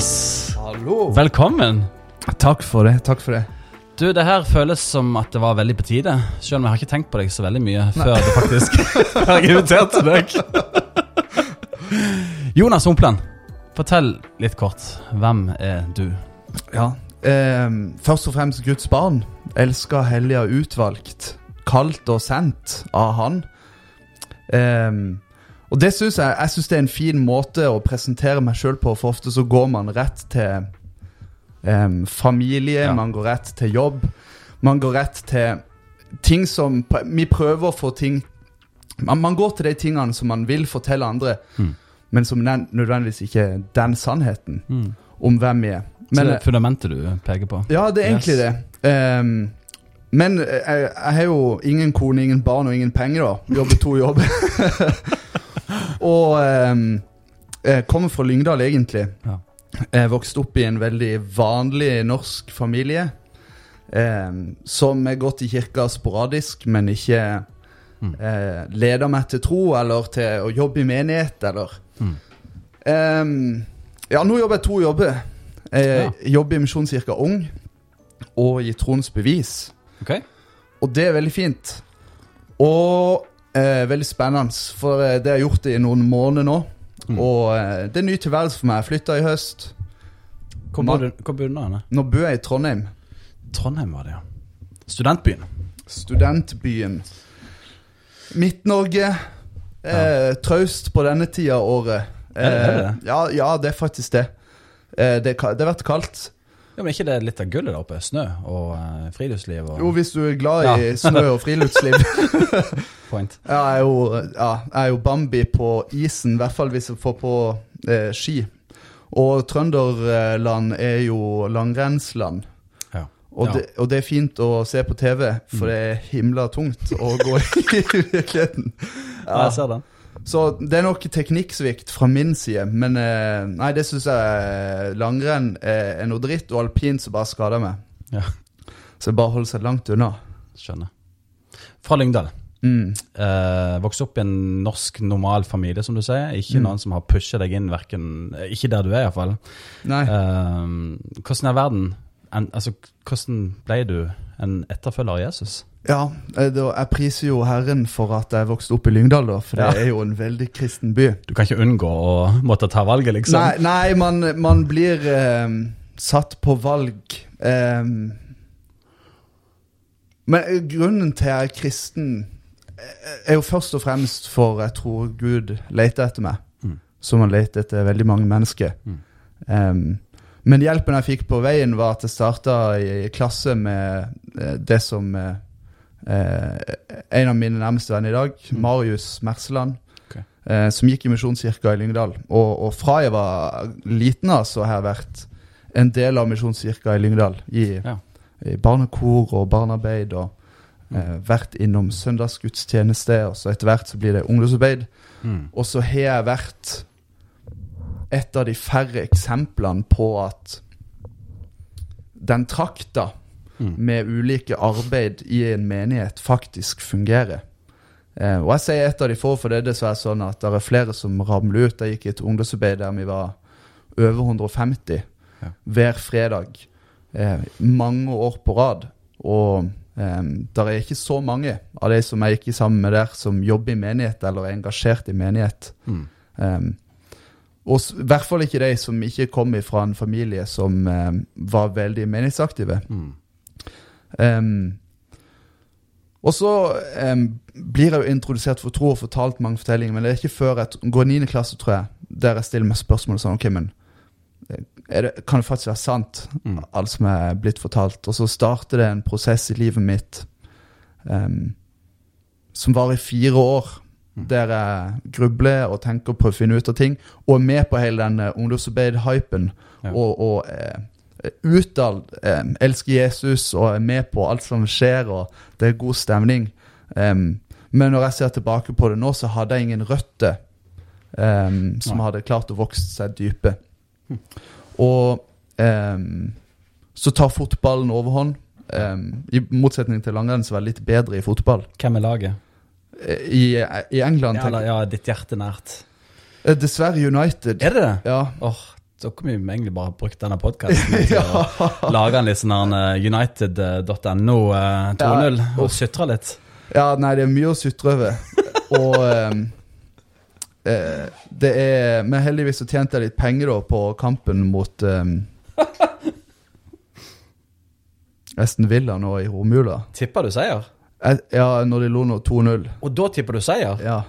Jonas! Hallo. Velkommen. Takk for det. takk for det. Du, det her føles som at det var veldig på tide. Selv om jeg har ikke tenkt på deg så veldig mye før det faktisk har jeg invitert til deg. Jonas Humpland, fortell litt kort. Hvem er du? Ja. eh, først og fremst Guds barn. Elska, hellig og utvalgt. Kalt og sendt av Han. Ehm, og det synes jeg Jeg synes det er en fin måte å presentere meg sjøl på, for ofte så går man rett til um, familie, Ja. man går rett til jobb. Man går rett til ting som Vi prøver å få ting man, man går til de tingene som man vil fortelle andre, Mm. men som nødvendigvis ikke er den sannheten om hvem vi er. Så det er fundamentet du peker på? ja, det er egentlig Yes. det. Um, men jeg, jeg har jo ingen kone, ingen barn og ingen penger, da. Jobber to jobber. og eh, jeg kommer fra Lyngdal, egentlig. Ja. Jeg vokste opp i en veldig vanlig norsk familie. Eh, som er gått i kirka sporadisk, men ikke Mm. eh, leder meg til tro eller til å jobbe i menighet, eller Mm. eh, Ja, nå jobber jeg to jobber. Jeg Ja. jobber i Misjonskirka Ung og i Troens Bevis. Ok. Og det er veldig fint. Og eh, veldig spennende, for eh, det har jeg gjort i noen måneder nå. Mm. Og eh, det er ny tilværelse for meg. Flytta i høst. Hvor bor du hvor bor du nå? Nå bor jeg i Trondheim. Trondheim var det, ja. Studentbyen. Studentbyen. Midt-Norge. Eh, traust på denne tida av året. Eh, Er det- er det Ja, ja, det er faktisk det. Eh, det, det har vært kaldt. Ja, men ikke det er litt av gullet der oppe? Snø og uh, friluftsliv og Jo, hvis du er glad i Ja. snø og friluftsliv. point. Ja, jeg er jo, ja, jeg er jo Bambi på isen, i hvert fall hvis jeg får på eh, ski. Og Trønderland er jo langrennsland. Ja. Og, Ja. det, og det er fint å se på TV, for det er himla tungt å gå i virkeligheten. Ja, Ja. jeg ser den. Så det er nok teknikksvikt fra min side, men eh, nei, det syns jeg langrenn er, er noe dritt, og alpint som bare skader meg. Ja. Så bare hold seg langt unna. Skjønner. Fra Lyngdal. Mm. Eh, vokste opp i en norsk normal familie, som du sier. Ikke Mm. noen som har pusha deg inn, verken, Ikke der du er, iallfall. Uh, hvordan er verden en, altså, Hvordan ble du en etterfølger av Jesus? Ja, eh, jeg priser jo Herren for at jeg vokste opp i Lyngdal, da, for det er jo en veldig kristen by. Du kan ikke unngå å måtte ta valget, liksom? Nei, nei man, man blir eh, satt på valg. eh, men eh, grunnen til at jeg er kristen, eh, er jo først og fremst for jeg tror Gud leter etter meg, Mm. som han leter etter veldig mange mennesker. Mm. Eh, men hjelpen jeg fikk på veien, var at jeg starta i, klasse med det som En av mine nærmeste venner i dag, Mm. Marius Merseland, okay. eh, som gikk i Misjonskirka i Lyngdal. Og, og fra jeg var liten av, så har jeg vært en del av Misjonskirka i Lyngdal. I, Ja. i barnekor og barnearbeid, og eh, vært innom søndagsgudstjeneste, og så etter hvert så blir det ungdomsarbeid. Mm. Og så har jeg vært et av de færre eksemplene på at den trakta Mm. med ulike arbeid i en menighet faktisk fungerer. Eh, og jeg sier et av de få, for det er dessverre sånn at det er flere som ramler ut. Jeg gikk i et ungdomsarbeid der vi var over 150 Ja. hver fredag eh, mange år på rad. Og eh, det er ikke så mange av de som jeg gikk i sammen med der, som jobber i menighet eller er engasjert i menighet. Mm. Um, og i hvert fall ikke de som ikke kom fra en familie som um, var veldig menighetsaktive. Mm. Um, og så um, blir jeg jo introdusert for tro og fortalt mange fortellinger, men det er ikke før jeg går i 9. klasse, tror jeg, der jeg stiller meg spørsmål sånn Ok, men eh, det, kan det faktisk være sant, Mm. alt som er blitt fortalt? Og så starter det en prosess i livet mitt um, som varer i fire år. Mm. Der jeg grubler og tenker på å finne ut av ting, og er med på hele den ungdomsarbeid-hypen. Ja. Og, og eh, utad eh, elsker Jesus og er med på alt som skjer, og det er god stemning. Um, men når jeg ser tilbake på det nå, så hadde jeg ingen røtter um, som hadde klart å vokse seg dype. Og um, så tar fotballen overhånd. I motsetning til langrenn så er litt bedre i fotball. Hvem er laget? Eh, I, I England Ja, eller, ja, ditt hjerte nært. eh, Dessverre United. Er det det? Ja, Åh, Da kunne vi egentlig bare brukt denne podkasten til å lage en litt sånn eh, United.no eh, 2.0 Ja. og sutre litt. Ja, nei, det er mye å sutre over. Og ehm, eh, det er Men heldigvis så tjente jeg litt penger da på kampen mot um, Aston Villa nå i romjula. Tipper du seier? Jeg- Ja, når de lå nå 2-0. Og da tipper du seier? Ja,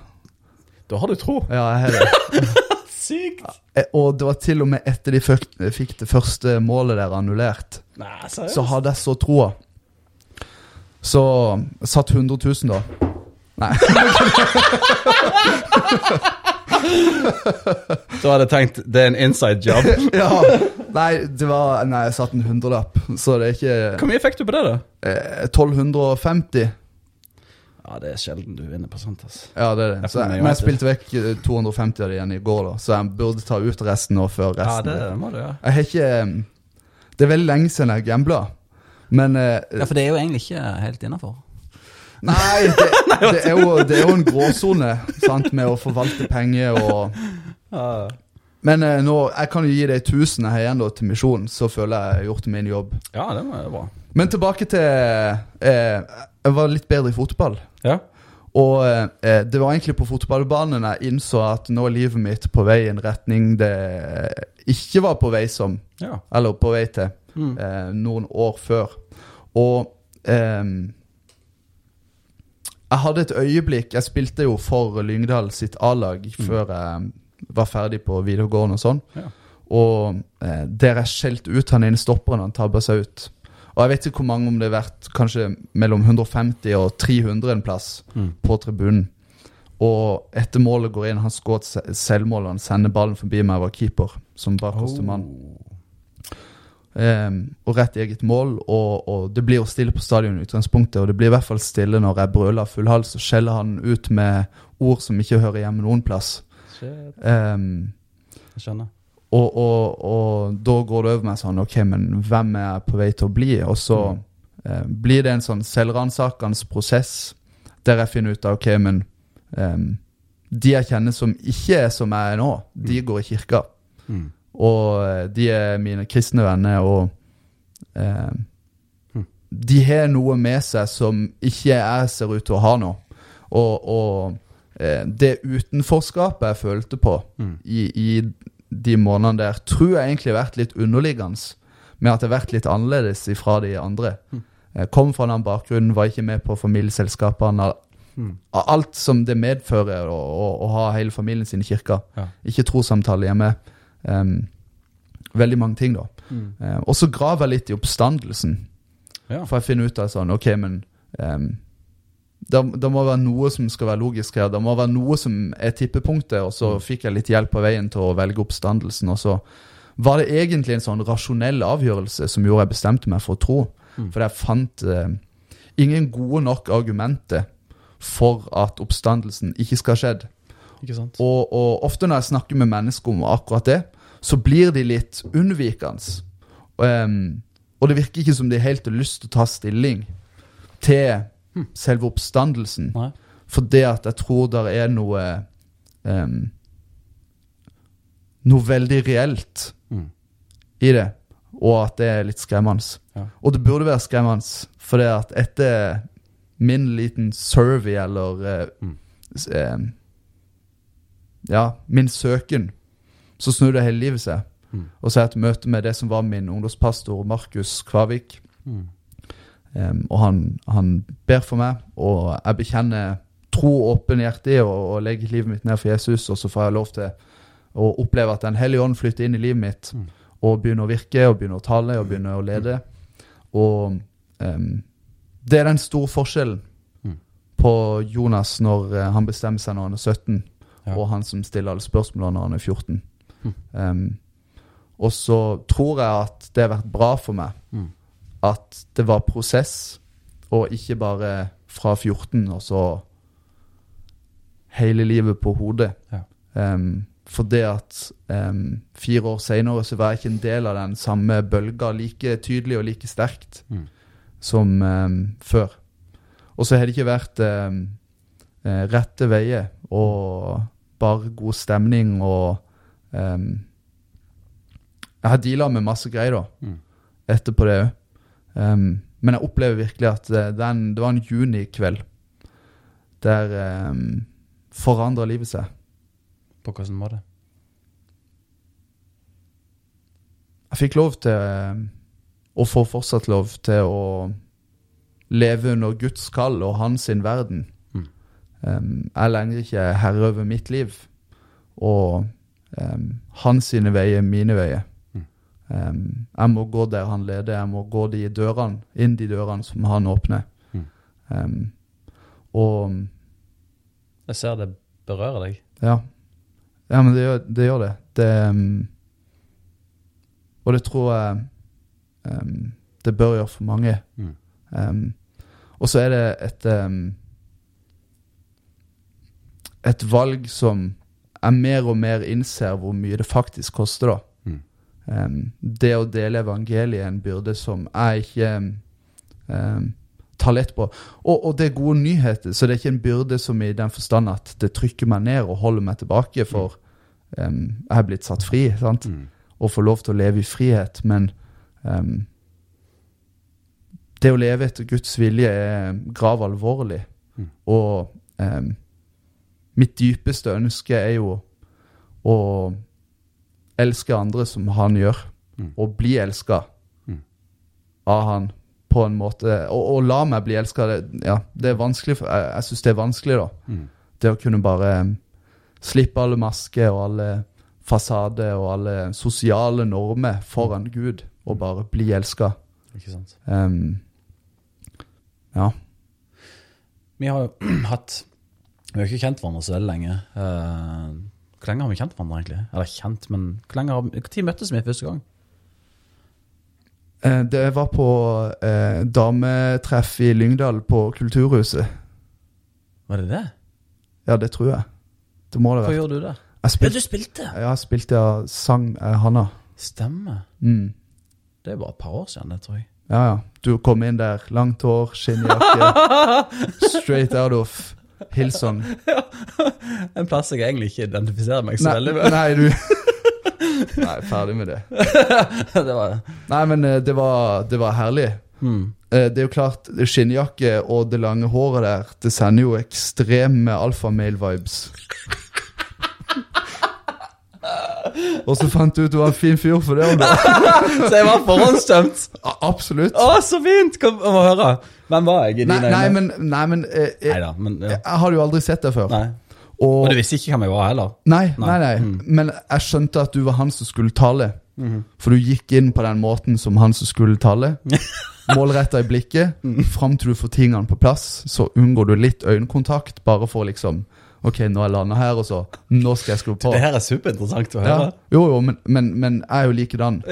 Da har du tro. ja, jeg har det. Sykt! Ja, Og det var til og med etter de fikk det første målet der annullert. Nei, seriøst? Så hadde jeg så troa. Så satt 100 000, da. Nei. Så hadde jeg tenkt det er en inside job. ja. Nei, det var Nei, jeg satt en hundrelapp, så det er ikke Hvor mye fikk du på det, da? eh, 1250. Ja, det er sjelden du vinner på sånt. ass. Ja, det er det. Så jeg, men jeg spilte vekk eh, 250 av de igjen i går, da, så jeg burde ta ut resten nå før Ja, det må du gjøre. Jeg har ikke eh, Det er veldig lenge siden jeg gambla, men eh, Ja, For det er jo egentlig ikke helt innafor. Nei, det, det, er jo, det er jo en gråsone sant, med å forvalte penger og Men eh, nå, jeg kan jo gi deg 1000 jeg har igjen da, til misjonen, så føler jeg jeg har gjort min jobb. ja, det være bra. Men tilbake til eh, Jeg var litt bedre i fotball. Ja. Og eh, det var egentlig på fotballbanen jeg innså at nå er livet mitt på vei i en retning det ikke var på vei som, ja. eller på vei til, Mm. eh, noen år før. Og eh, jeg hadde et øyeblikk Jeg spilte jo for Lyngdal sitt A-lag før jeg var ferdig på videregående og sånn. Ja. Og eh, der jeg skjelte ut han ene stopperen han tabba seg ut. Og jeg vet ikke hvor mange, om det har vært kanskje mellom 150 og 300 en plass Mm. på tribunen. Og etter målet går inn, han skåret se- selvmål, han sender ballen forbi meg, jeg var keeper, som bakerste mann. Um, og rett i eget mål, og, og det blir jo stille på stadion i utgangspunktet, og det blir i hvert fall stille når jeg brøler full hals og skjeller han ut med ord som ikke hører hjemme noen plass. Shit. Um, Jeg skjønner. Og, og, og da går det over meg sånn Ok, men hvem er jeg på vei til å bli? Og så eh, blir det en sånn selvransakende prosess der jeg finner ut av Ok, men eh, de jeg kjenner som ikke er som jeg er nå, de går i kirka. Mm. Og eh, de er mine kristne venner, og eh, mm. de har noe med seg som ikke jeg ser ut til å ha nå. Og, og eh, det utenforskapet jeg følte på Mm. i, i de månedene der, tror jeg egentlig har vært litt underliggende. Med at det har vært litt annerledes ifra de andre. Hmm. Jeg kom fra en annen bakgrunn, var ikke med på familieselskapene. Mm. Alt som det medfører å, å, å ha hele familien sin i kirka. Ja. Ikke trossamtale hjemme. Um, veldig mange ting, da. Mm. Uh, og så graver jeg litt i oppstandelsen. Ja. For jeg finner ut av sånn Ok, men em, det, det må være noe som skal være logisk her. Det må være noe som er tippepunktet. Og så fikk jeg litt hjelp på veien til å velge oppstandelsen. Og så var det egentlig en sånn rasjonell avgjørelse som gjorde jeg bestemte meg for å tro. Mm. For jeg fant eh, ingen gode nok argumenter for at oppstandelsen ikke skal ha skjedd. Og, og ofte når jeg snakker med mennesker om akkurat det, så blir de litt unnvikende. Em, og det virker ikke som de helt har lyst til å ta stilling til selve oppstandelsen. Nei. For det at jeg tror det er noe um, Noe veldig reelt Mm. i det, og at det er litt skremmende. Ja. Og det burde være skremmende, for det at etter min liten survey, eller uh, Mm. s- eh, Ja, min søken, så snudde hele livet seg. Mm. Og så har jeg et møte med det som var min ungdomspastor, Markus Kvavik. Mm. Em, og han, han ber for meg, og jeg bekjenner tro åpenhjertig og, og legger livet mitt ned for Jesus, og så får jeg lov til å oppleve at Den hellige ånd flytter inn i livet mitt Mm. og begynner å virke og begynner å tale og begynner å lede. Og um, det er den store forskjellen Mm. på Jonas når eh, han bestemmer seg når han er 17, Ja. og han som stiller alle spørsmålene når han er 14. Mm. Um, og så tror jeg at det har vært bra for meg Mm. At det var prosess, og ikke bare fra 14 og så hele livet på hodet. Ja. Um, for det at um, fire år senere så var jeg ikke en del av den samme bølga like tydelig og like sterkt Mm. som um, før. Og så har det ikke vært eh, rette veier og bare god stemning og Jeg har deala med masse greier da, Mm. etterpå det òg. Um, men jeg opplever virkelig at det, den, det var en junikveld der um, forandra livet seg. På hvilken måte? Jeg fikk lov til um, Og får fortsatt lov til å leve under Guds kall og hans sin verden. Mm. Um, jeg er lenger ikke herre over mitt liv. Og um, hans sine veier, mine veier. Um, jeg må gå der han leder, jeg må gå de dørene, inn de dørene som han åpner. Mm. Um, og Jeg ser det berører deg. ja. Ja, men det gjør det. Gjør det. det um, og det tror jeg um, det bør gjøre for mange. Mm. Um, og så er det et um, Et valg som jeg mer og mer innser hvor mye det faktisk koster, da. Um, det å dele evangeliet er en byrde som jeg ikke um, tar lett på. Og, og det er gode nyheter, så det er ikke en byrde som i den forstand at det trykker meg ned og holder meg tilbake, for um, jeg er blitt satt fri, sant? Mm. og får lov til å leve i frihet, men det å leve etter Guds vilje er grav alvorlig. Mm. Og mitt dypeste ønske er jo å elske andre som han gjør, Mm. og bli elska Mm. av han på en måte Og, og la meg bli elska. Det, ja, det er vanskelig. For, jeg jeg syns det er vanskelig, da. Mm. Det å kunne bare um, slippe alle masker og alle fasader og alle sosiale normer foran Gud, og bare bli elska. Ikke sant. Um, ja. Vi har jo hatt Vi har ikke kjent hverandre så veldig lenge. Eh, hvor lenge har vi kjent hverandre, egentlig? Eller kjent, men hvor lenge har Når møttes vi første gang? Eh, det var på eh, dametreff i Lyngdal på Kulturhuset. Var det det? Ja, det tror jeg. Det må det Hva gjorde du der? Jeg Ja, du spilte! Ja, jeg spilte ja, sang eh, Hanna. Stemmer. Mm. Det er bare et par år siden, det tror jeg. Ja, ja. Du kom inn der, langt hår, skinnjakke. straight out of Hillsong. En plass jeg egentlig ikke identifiserer meg så Nei, veldig med. nei, du Nei, ferdig med det. det var Nei, men eh, det var, det var herlig. Eh, Det er jo klart, skinnjakke og det lange håret der, det sender jo ekstreme alfamale-vibes. Og så fant du ut du var en fin fyr for det. Så jeg var forhåndsdømt! Absolutt. Å, så fint! Kom og høre. Hvem var jeg i dine dine nei, men, nei, men eh, eh, Neida, men ja. Jeg hadde jo aldri sett deg før. Nei. Og, Og du visste ikke hvem jeg var heller? nei, Nei. nei. Mm. Men jeg skjønte at du var han som skulle tale. Mm. For du gikk inn på den måten som han som skulle tale. Målretta i blikket. Mm. Fram til du får tingene på plass, så unngår du litt øyekontakt. Bare for liksom Ok, nå er jeg landa her, og så Nå skal jeg skru på. Det her er superinteressant å Ja. høre. Jo, jo, men, men, men jeg er jo likedan.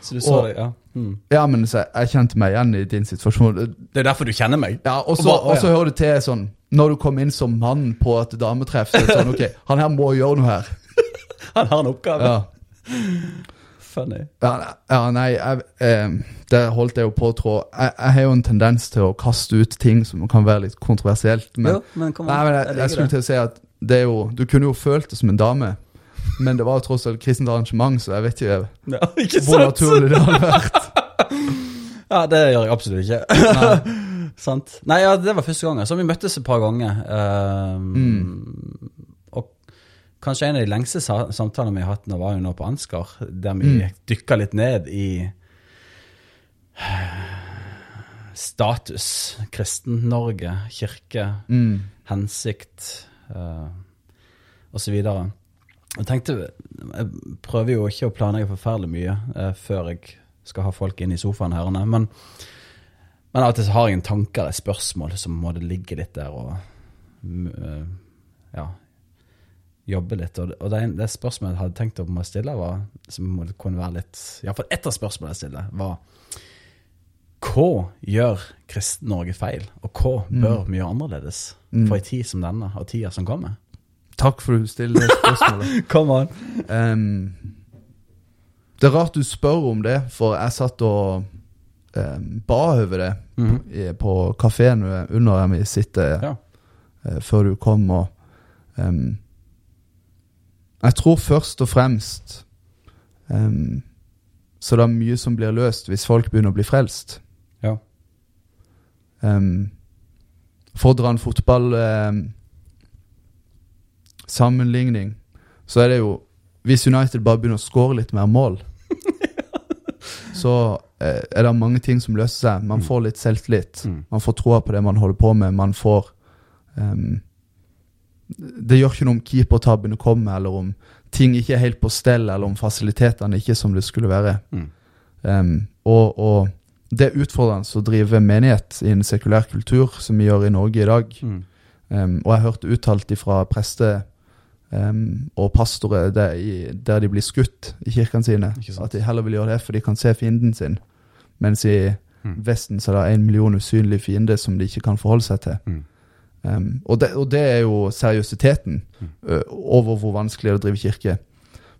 Så du så Og- det, ja. Mm. Ja, men så jeg kjente meg igjen i din situasjon. Det er derfor du kjenner meg. Ja, Og så og så hører du til sånn Når du kommer inn som mann på et dametreff, så er det sånn Ok, han her må gjøre noe her. Han har en oppgave. Ja, Funny. ja, ja nei, jeg, eh, det holdt jeg jo på å trå. Jeg, jeg har jo en tendens til å kaste ut ting som kan være litt kontroversielt. Men, jo, men kom nei, men jeg, jeg skulle til å si at det er jo Du kunne jo følt det som en dame, men det var jo tross alt kristent arrangement, så jeg vet ikke Ja, ikke hvor sant? naturlig det hadde vært. Ja, det gjør jeg absolutt ikke. Nei. Sant. Nei, ja, det var første gangen. Så vi møttes et par ganger. Um, Mm. Kanskje en av de lengste samtalene vi har hatt nå, var jo nå på Ansgar, der vi Mm. dykka litt ned i status. Kristen-Norge, kirke, Mm. hensikt uh, osv. Jeg tenkte Jeg prøver jo ikke å planlegge forferdelig mye uh, før jeg skal ha folk inn i sofaen her, men, men av og til har jeg en tanke eller et spørsmål som må ligge litt der og eh, ja, jobbe litt. Og, det- og det, det spørsmålet jeg hadde tenkt å stille, var, som kunne være litt Iallfall ett av spørsmålene jeg stiller, var hva gjør Kristen-Norge feil, og hva bør vi gjøre annerledes for ei tid som denne, og tida som kommer? Takk for at du stiller det spørsmålet. Come on. Um, det er rart du spør om det, for jeg satt og um, ba over det mm. i, på kafeen under der vi sitter Ja. uh, før du kom. Og, ehm, jeg tror først og fremst um, så det er mye som blir løst hvis folk begynner å bli frelst. Ja. Um, for å dra en fotball um, sammenligning, så er det jo Hvis United bare begynner å skåre litt mer mål, så eh, er det mange ting som løser seg. Man får litt selvtillit. Mm. Man får troa på det man holder på med. Man får em, Det gjør ikke noe om keepertabbene kommer, eller om ting ikke er helt på stell, eller om fasilitetene ikke er som det skulle være. Mm. Um, og, og det er utfordrende å drive menighet i en sekulær kultur, som vi gjør i Norge i dag. Mm. Um, og jeg hørte uttalt fra prester um, og pastorer der, der de blir skutt i kirkene sine, at de heller vil gjøre det for de kan se fienden sin. Mens i Mm. Vesten så er det en million usynlige fiender som de ikke kan forholde seg til. Mm. Um, og, det, og det er jo seriøsiteten uh, over hvor vanskelig det er å drive kirke.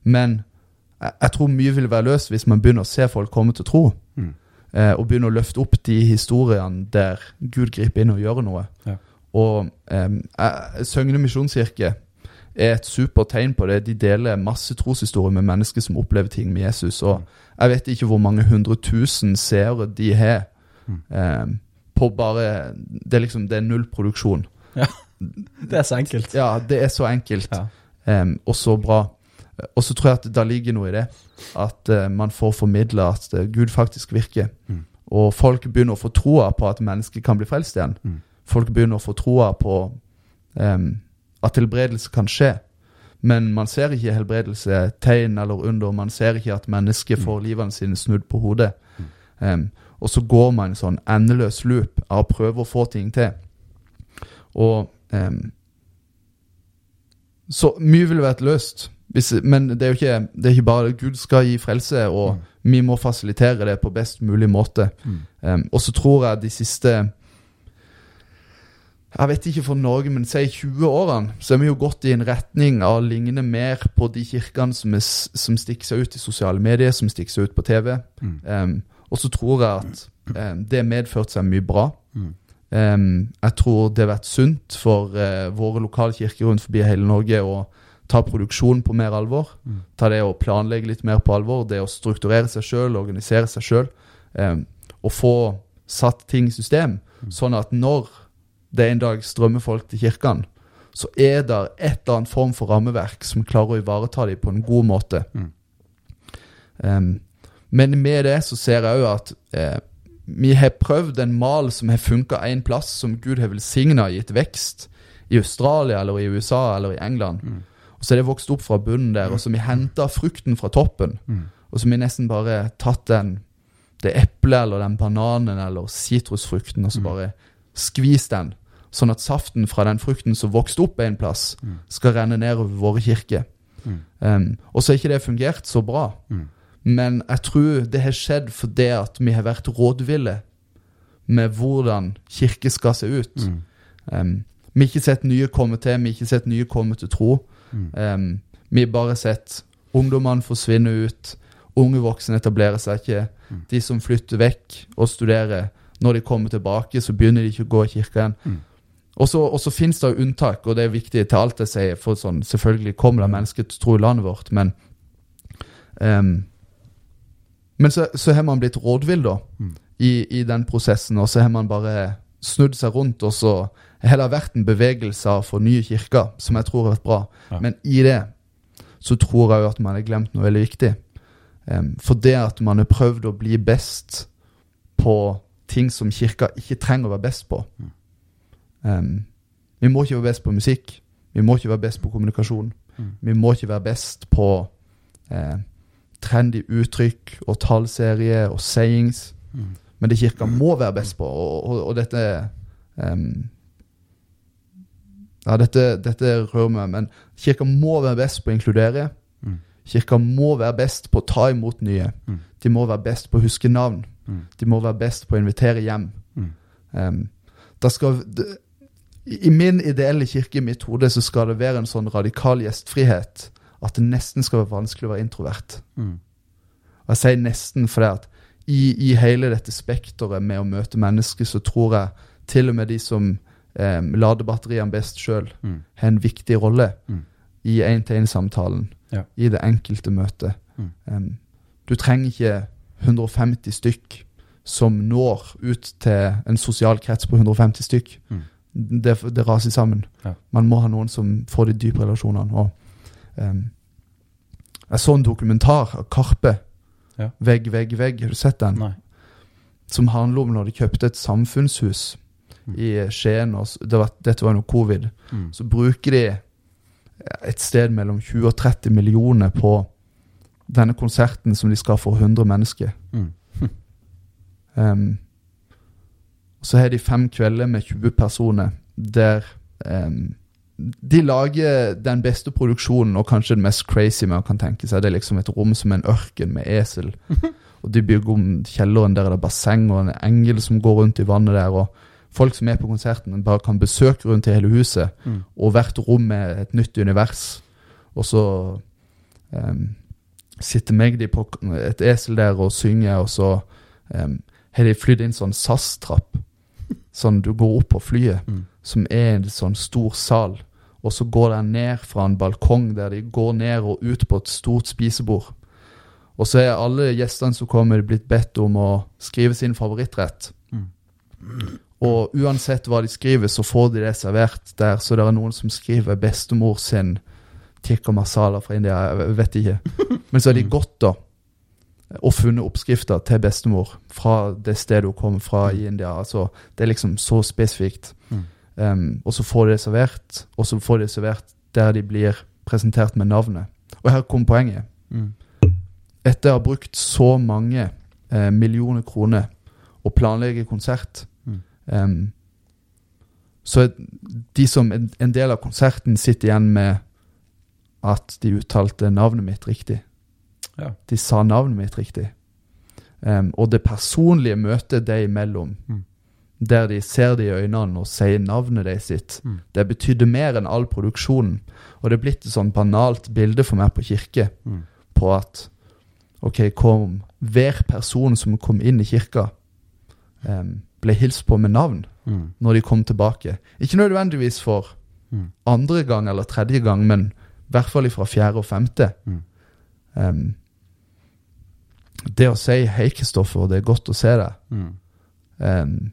Men jeg, jeg tror mye vil være løst hvis man begynner å se folk komme til tro. Mm. Uh, og begynner å løfte opp de historiene der Gud griper inn og gjør noe. Ja. Og um, Søgne misjonskirke er et supert tegn på det. De deler masse troshistorier med mennesker som opplever ting med Jesus. Og jeg vet ikke hvor mange hundre tusen seere de har. Mm. em, på bare Det er liksom det er nullproduksjon. Det er så enkelt. Ja, det er så enkelt Ja. um, og så bra. Og så tror jeg at det ligger noe i det. At uh, man får formidla at uh, Gud faktisk virker. Mm. Og folk begynner å få troa på at mennesket kan bli frelst igjen. Mm. Folk begynner å få troa på um, at helbredelse kan skje. Men man ser ikke helbredelse, tegn eller under. Man ser ikke at mennesker Mm. får livene sine snudd på hodet. Em, og så går man en sånn endeløs loop av å prøve å få ting til. Og um, Så mye ville vært løst. Hvis, men det er jo ikke, det er ikke bare Gud skal gi frelse, og vi må fasilitere det på best mulig måte. Mm. Um, og så tror jeg de siste Jeg vet ikke for Norge, men si 20 årene, så er vi jo gått i en retning av å ligne mer på de kirkene som, er, som stikker seg ut i sosiale medier, som stikker seg ut på TV. Mm. Em, og så tror jeg at eh, det medførte seg mye bra. Mm. Em, jeg tror det har vært sunt for eh, våre lokale kirker rundt forbi hele Norge å ta produksjonen på mer alvor. Mm. Ta det å planlegge litt mer på alvor. Det å strukturere seg sjøl, organisere seg sjøl. og få satt ting i system, sånn at når det en dag strømmer folk til kirkene, så er det et eller annet form for rammeverk som klarer å ivareta dem på en god måte. Mm. Em, men med det så ser jeg òg at eh, vi har prøvd en mal som har funka én plass, som Gud har velsigna og gitt vekst, i Australia eller i USA eller i England. Mm. Og så er det vokst opp fra bunnen der, og så vi henta frukten fra toppen. Mm. Og så har vi nesten bare tatt den, det eplet eller den bananen eller sitrusfrukten, og så Mm. bare skvist den. Sånn at saften fra den frukten som vokste opp en plass, Mm. skal renne nedover våre kirker. Mm. Um, og så har ikke det fungert så bra. Mm. Men jeg tror det har skjedd fordi at vi har vært rådville med hvordan kirke skal se ut. Mm. Um, vi har ikke sett nye komme til, vi har ikke sett nye komme til tro. Mm. Um, vi har bare sett ungdommene forsvinne ut, unge voksne etablerer seg ikke. Mm. De som flytter vekk og studerer, når de kommer tilbake, så begynner de ikke å gå i kirka igjen. Mm. Og så, og så finnes det jo unntak, og det er viktig til alt jeg sier. For sånn, selvfølgelig kommer det mennesker til tro i landet vårt, men um, Men så, så har man blitt rådvill, da, Mm. i, i den prosessen, og så har man bare snudd seg rundt, og så har det vært en bevegelse for nye kirker, som jeg tror har vært bra. Ja. Men i det så tror jeg jo at man har glemt noe veldig viktig. Um, for det at man har prøvd å bli best på ting som kirka ikke trenger å være best på. Um, vi må ikke være best på musikk. Vi må ikke være best på kommunikasjon. Mm. Vi må ikke være best på eh, trendy uttrykk og tallserie og sayings. Mm. Men det kirka må være best på, og, og, og dette um, Ja, dette, dette rører meg, men kirka må være best på å inkludere. Mm. Kirka må være best på å ta imot nye. Mm. De må være best på å huske navn. Mm. De må være best på å invitere hjem. Em, da skal I i min ideelle kirke i mitt hode så skal det være en sånn radikal gjestfrihet at det nesten skal være vanskelig å være introvert. Mm. Og jeg sier nesten fordi at i, i hele dette spekteret med å møte mennesker, så tror jeg til og med de som eh, lader batteriene best sjøl, Mm. har en viktig rolle Mm. i én-til-én-samtalen, Ja. i det enkelte møtet. Mm. Em, du trenger ikke 150 stykk som når ut til en sosial krets på 150 stykk. Mm. Det, det raser sammen. Ja. Man må ha noen som får de dype relasjonene. Og, em, jeg så en dokumentar av Karpe. Ja. Vegg, vegg, vegg. Har du sett den? Nei. Som handler om når de kjøpte et samfunnshus Mm. i Skien. Og det var, dette var under covid. Mm. Så bruker de et sted mellom 20 og 30 millioner på denne konserten som de skal for 100 mennesker. Mm. Um, så har de fem kvelder med 20 personer der um, de lager den beste produksjonen og kanskje det mest crazy man kan tenke seg. Det er liksom et rom som en ørken med esel. Og de bygger om kjelleren, der er det basseng og en engel som går rundt i vannet der. Og folk som er på konserten, bare kan besøke rundt i hele huset. Mm. Og hvert rom er et nytt univers. Og så um, sitter Magdi på et esel der og synger, og så um, har de flydd inn sånn SAS-trapp. Sånn du går opp på flyet, Mm. som er en sånn stor sal. Og så går de ned fra en balkong der de går ned og ut på et stort spisebord. Og så er alle gjestene som kommer, blitt bedt om å skrive sin favorittrett. Mm. Og uansett hva de skriver, så får de det servert der. Så det er noen som skriver bestemor sin tikka masala fra India. Jeg vet ikke. Men så har de gått, da, og funnet oppskrifter til bestemor fra det stedet hun kommer fra i India. Altså, det er liksom så spesifikt. Mm. Um, og så får de det servert, og så får de det servert der de blir presentert med navnet. Og her kommer poenget. Mm. Etter å ha brukt så mange eh, millioner kroner og planlegge konsert, Mm. um, så de som en, en del av konserten sitter igjen med at de uttalte navnet mitt riktig. Ja. De sa navnet mitt riktig. Um, og det personlige møtet deg imellom, Mm. Der de ser det i øynene og sier navnet deres sitt, Mm. det betydde mer enn all produksjonen. Og det er blitt et sånn banalt bilde for meg på kirke Mm. på at ok, kom hver person som kom inn i kirka, um, ble hilst på med navn Mm. når de kom tilbake. Ikke nødvendigvis for Mm. andre gang eller tredje gang, men i hvert fall fra fjerde og femte. Em, det å si 'hei, Kristoffer, det er godt å se deg', Mm.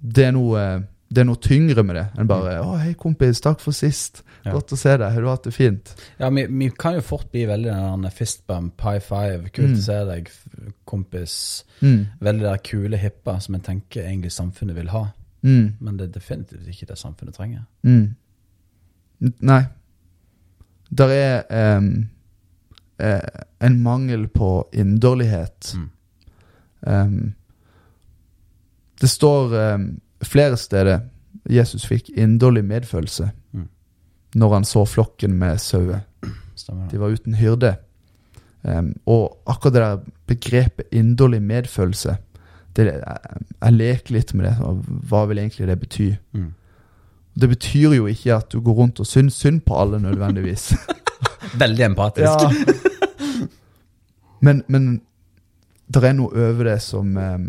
Det, er noe, det er noe tyngre med det enn bare 'å, hei, kompis, takk for sist', Ja. godt å se deg, har du hatt det fint'? Ja, vi, vi kan jo fort bli veldig den der fist bump, high five, kult Mm. å se deg, kompis. Mm. Veldig der kule hippa som jeg tenker egentlig samfunnet vil ha. Mm. Men det er definitivt ikke det samfunnet trenger. Mm. Nei. Der er eh, en mangel på inderlighet. Mm. Det står em, flere steder Jesus fikk inderlig medfølelse Mm. når han så flokken med sauer. De var uten hyrde. Um, og akkurat det der begrepet inderlig medfølelse det, jeg, jeg leker litt med det. Hva vil egentlig det bety? Mm. Det betyr jo ikke at du går rundt og syns synd på alle nødvendigvis. Veldig empatisk. Ja. men men det er noe over det som em,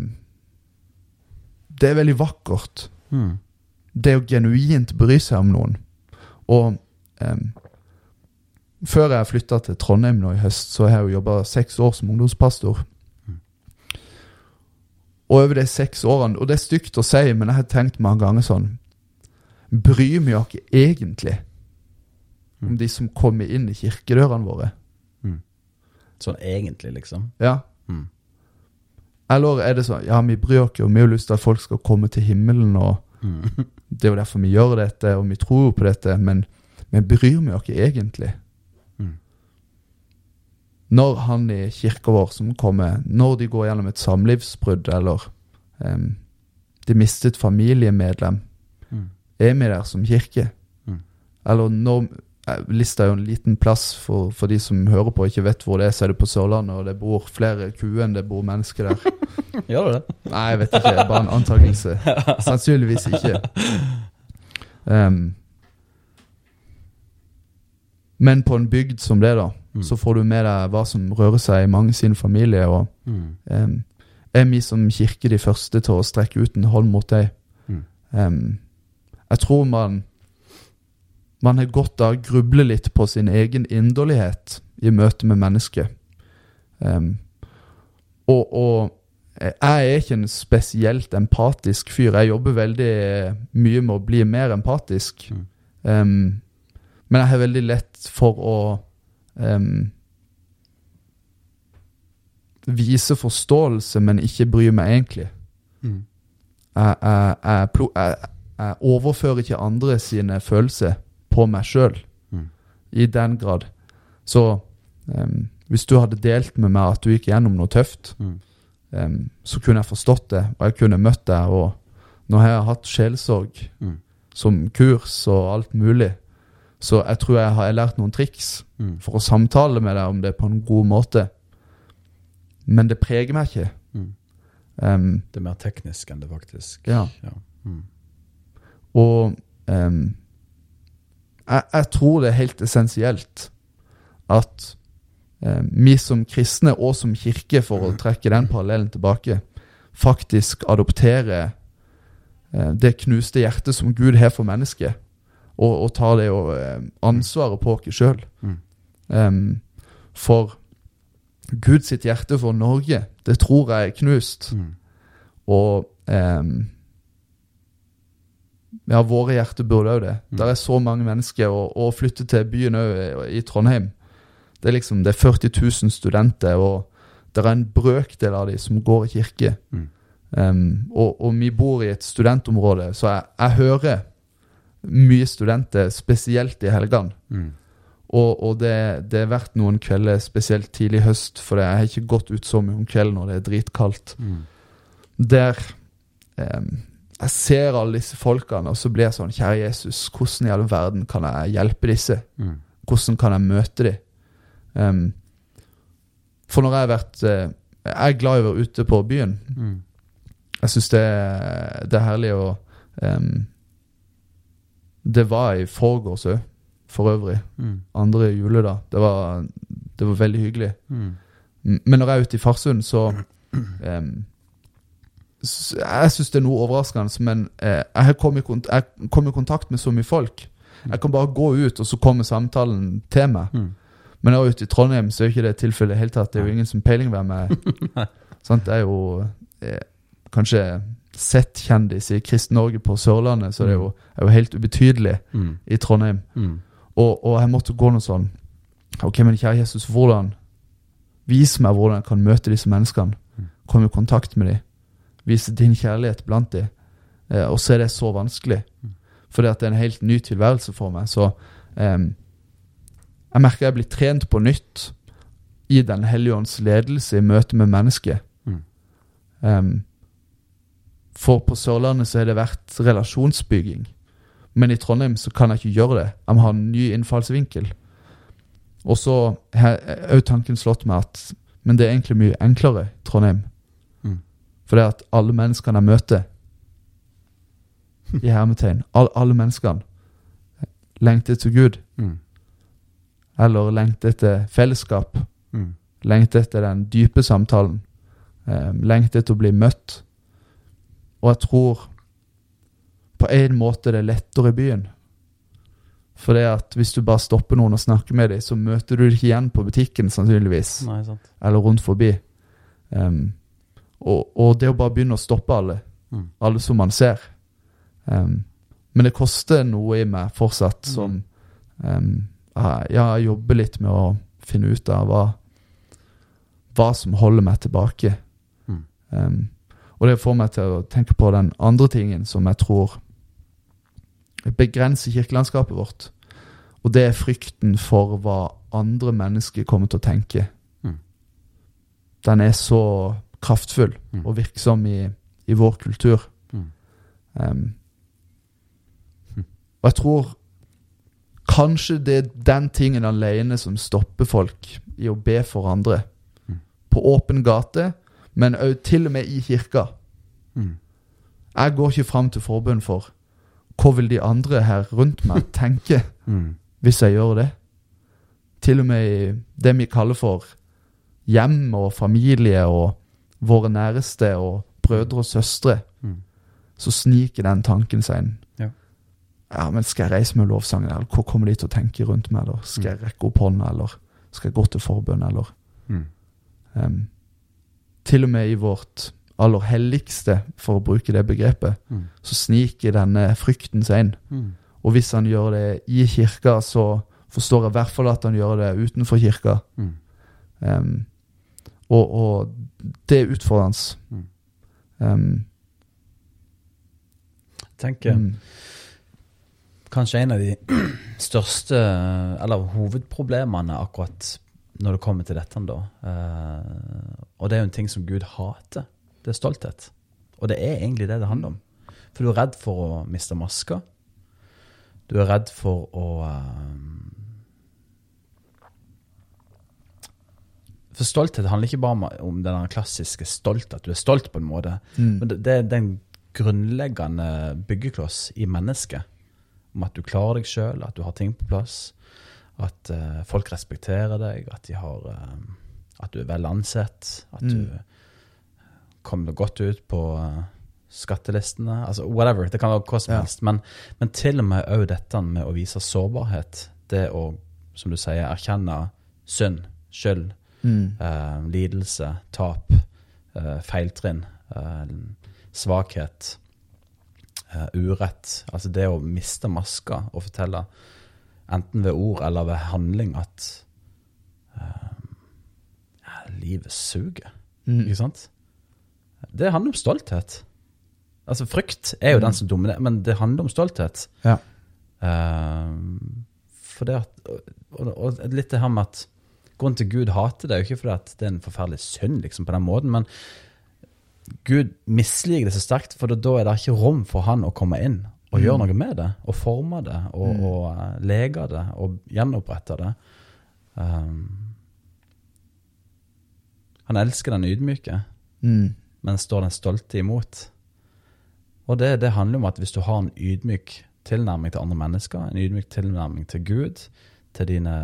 Det er veldig vakkert. Mm. Det å genuint bry seg om noen. Og um, før jeg flytta til Trondheim nå i høst, så har jeg jo jobba seks år som ungdomspastor. Mm. Og over de seks årene Og det er stygt å si, men jeg har tenkt mange ganger sånn Bryr vi oss egentlig om Mm. de som kommer inn i kirkedørene våre? Sånn egentlig, liksom. Ja. Mm. Eller er det sånn Ja, vi bryr oss og vi har lyst til at folk skal komme til himmelen, og Mm. det er jo derfor vi gjør dette, og vi tror jo på dette, men, men bryr vi oss egentlig? Mm. Når han i kirka vår som kommer, når de går gjennom et samlivsbrudd, eller um, de mistet familiemedlem, Mm. er vi der som kirke? Mm. Eller når Lista er jo en liten plass for, for de som hører på og ikke vet hvor det er, så er det på Sørlandet, og det bor flere kuer enn det bor mennesker der. Gjør du det? Nei, jeg vet ikke. Bare en antakelse. Sannsynligvis ikke. Um, men på en bygd som det, da, Mm. så får du med deg hva som rører seg i mange sin familie. Og Mm. um, er vi som kirke de første til å strekke ut en hånd mot deg? Mm. Um, jeg tror man man har godt av å gruble litt på sin egen inderlighet i møte med mennesket. Um, og, og jeg er ikke en spesielt empatisk fyr. Jeg jobber veldig mye med å bli mer empatisk. Mm. Um, men jeg har veldig lett for å um, vise forståelse, men ikke bry meg egentlig. Mm. Jeg, jeg, jeg, jeg overfører ikke andre sine følelser på meg sjøl Mm. i den grad. Så um, hvis du hadde delt med meg at du gikk gjennom noe tøft, Mm. um, så kunne jeg forstått det, og jeg kunne møtt deg. Og nå har jeg hatt sjelsorg Mm. som kurs og alt mulig, så jeg tror jeg har lært noen triks Mm. for å samtale med deg om det på en god måte. Men det preger meg ikke. Mm. Em, Det er mer teknisk enn det faktisk Ja. ja. Mm. Og em, jeg, jeg tror det er helt essensielt at eh, vi som kristne og som kirke, for å trekke den parallellen tilbake, faktisk adopterer eh, det knuste hjertet som Gud har for mennesket, og, og tar det og, eh, ansvaret på oss sjøl. Mm. for Guds hjerte for Norge, det tror jeg er knust. Mm. Og em, Ja, våre hjerter burde òg det. Mm. Der er så mange mennesker, og, og flytte til byen òg, i Trondheim Det er liksom, det er 40 000 studenter, og det er en brøkdel av de som går i kirke. Mm. Um, og, og vi bor i et studentområde, så jeg, jeg hører mye studenter, spesielt i helgene. Mm. Og, og det, det er vært noen kvelder, spesielt tidlig høst, for jeg har ikke gått ut så mye om kvelden når det er dritkaldt Mm. der em, jeg ser alle disse folkene, og så blir jeg sånn Kjære Jesus, hvordan i all verden kan jeg hjelpe disse? Mm. Hvordan kan jeg møte dem? Um, for når jeg har vært uh, Jeg er glad i å være ute på byen. Mm. Jeg syns det, det er herlig å um, Det var i forgårs òg, for øvrig. Mm. Andre juledag. Det var, det var veldig hyggelig. Mm. Men når jeg er ute i Farsund, så s- Jeg syns det er noe overraskende, men eh, jeg i, jeg kom i kontakt med så mye folk. Jeg kan bare gå ut, og så kommer samtalen til meg. Mm. Men når jeg er ute i Trondheim, så er ikke det tilfellet i det hele tatt. Det er jo ingen som peiling hvem jeg er. Det er jo eh, kanskje sett kjendis i Kristen-Norge på Sørlandet, så det er jo, er jo helt ubetydelig Mm. i Trondheim. Mm. Og, og jeg måtte gå noe sånn Ok, men kjære Jesus, hvordan Vis meg hvordan jeg kan møte disse menneskene. Mm. Komme i kontakt med dem. Vise din kjærlighet blant dem. Eh, og så er det så vanskelig. for Fordi at det er en helt ny tilværelse for meg. Så eh, jeg merker jeg blir trent på nytt i Den hellige ånds ledelse i møte med mennesket. Mm. Em, for på Sørlandet så har det vært relasjonsbygging. Men i Trondheim så kan jeg ikke gjøre det. Jeg må ha en ny innfallsvinkel. Og så har òg tanken slått meg at Men det er egentlig mye enklere i Trondheim. For det at alle menneskene jeg møter, i hermetegn, all, alle menneskene lengter etter Gud. Mm. Eller lengter etter fellesskap. Mm. Lengter etter den dype samtalen. Eh, lengter etter å bli møtt. Og jeg tror på en måte det er lettere i byen. For det at hvis du bare stopper noen og snakker med dem, så møter du dem ikke igjen på butikken, sannsynligvis. Nei, sant. Eller rundt forbi. Em, og, og det å bare begynne å stoppe alle, Mm. alle som man ser Um, Men det koster noe i meg fortsatt Mm. som em, ja, jeg jobber litt med å finne ut av hva, hva som holder meg tilbake. Mm. Um, og det får meg til å tenke på den andre tingen som jeg tror begrenser kirkelandskapet vårt. Og det er frykten for hva andre mennesker kommer til å tenke. Mm. Den er så kraftfull Mm. og virksom i, i vår kultur. Mm. Mm. og jeg tror kanskje det er den tingen alene som stopper folk i å be for andre. Mm. På åpen gate, men òg til og med i kirka. Mm. Jeg går ikke fram til forbund for hva vil de andre her rundt meg tenke Mm. hvis jeg gjør det. Til og med i det vi kaller for hjem og familie og våre næreste og brødre og søstre, Mm. så sniker den tanken seg inn. Ja. Ja, men skal jeg reise med lovsangen, eller hva kommer de til å tenke rundt meg, eller skal jeg rekke opp hånda, eller skal jeg gå til forbønn, eller Mm. um, Til og med i vårt aller helligste, for å bruke det begrepet, Mm. så sniker denne frykten seg inn. Mm. Og hvis han gjør det i kirka, så forstår jeg i hvert fall at han gjør det utenfor kirka. Mm. Og, og det er utfordrende. Mm. Um, Tenk eh, mm, kanskje en av de største, eller hovedproblemene akkurat når det kommer til dette, da. Uh, og det er jo en ting som Gud hater. Det er stolthet. Og det er egentlig det det handler om. For du er redd for å miste maska. Du er redd for å eh, For stolthet handler ikke bare om- den klassiske stolt, at du er stolt på en måte. mm, Men det, er den grunnleggende byggekloss i mennesket. Om at du klarer deg sjøl, at du har ting på plass. At uh, folk respekterer deg, at, de har, uh, at du er vel ansett. At du Mm. kommer godt ut på uh, skattelistene. Altså whatever. Det kan være hva som Ja. helst. Men, men til og med òg dette med å vise sårbarhet. Det å, som du sier, erkjenne synd, skyld, mm, Uh, lidelse, tap, uh, feiltrinn, uh, svakhet, urett. Altså det å miste maska og fortelle, enten ved ord eller ved handling, at ja, livet suger. mm, Ikke sant? Det handler om stolthet. Altså Frykt er jo den som dominerer, men det handler om stolthet. Ja. For det at, og, og litt det her med at Grunnen til Gud hater det, er jo ikke fordi at det er en forferdelig synd, liksom, på den måten, men Gud misliker det så sterkt, for da er det ikke rom for han å komme inn og gjøre noe med det, og forme det, og, Mm. og og lege det, og gjenopprette det. Um, han elsker den ydmyke, mm, men står den stolte imot. Og det, det handler om at hvis du har en ydmyk tilnærming til andre mennesker, en ydmyk tilnærming til Gud, til dine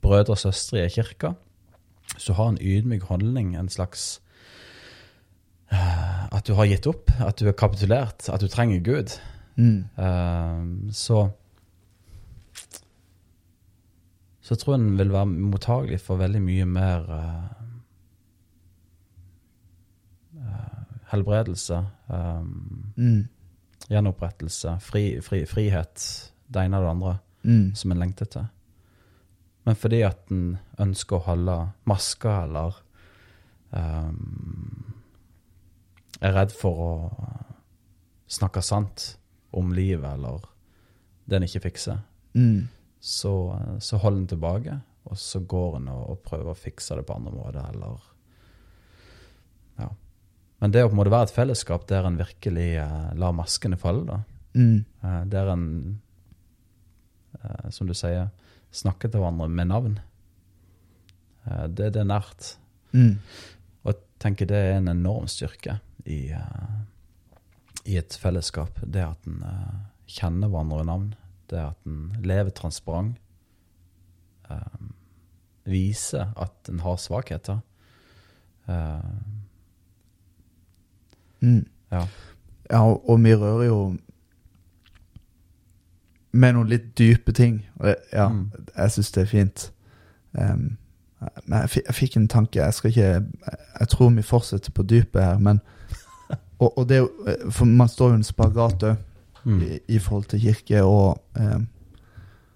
brødre og søstre i kirka, så har en ydmyk holdning, en slags eh, At du har gitt opp, at du har kapitulert, at du trenger Gud, mm, Uh, så så tror jeg den vil være mottagelig for veldig mye mer uh, helbredelse, um, mm, gjenopprettelse, fri, fri, frihet, det ene og det andre, mm, som en lengter til. Men fordi at en ønsker å holde maska, eller um, er redd for å snakke sant om livet, eller det en ikke fikser, mm, så, så holder en tilbake, og så går en og, og prøver å fikse det på andre måter, eller Ja. Men det å på en måte være et fellesskap der en virkelig eh, lar maskene falle, da. mm, Eh, der en, eh, som du sier, snakker til hverandre med navn. Eh, det, det er nært. mm, Og jeg tenker det er en enorm styrke i, eh, i et fellesskap. Det at en eh, kjenner hverandre i navn. Det at en lever transparent. Eh, viser at en har svakheter. Uh, mm. ja. Ja, og vi rører jo med noen litt dype ting. Og det, ja, Mm. jeg syns det er fint. Um, men jeg, jeg fikk en tanke. Jeg skal ikke Jeg, jeg tror vi fortsetter på dypet her, men og, og det For man står jo en spagat òg, Mm. i, i forhold til kirke og um,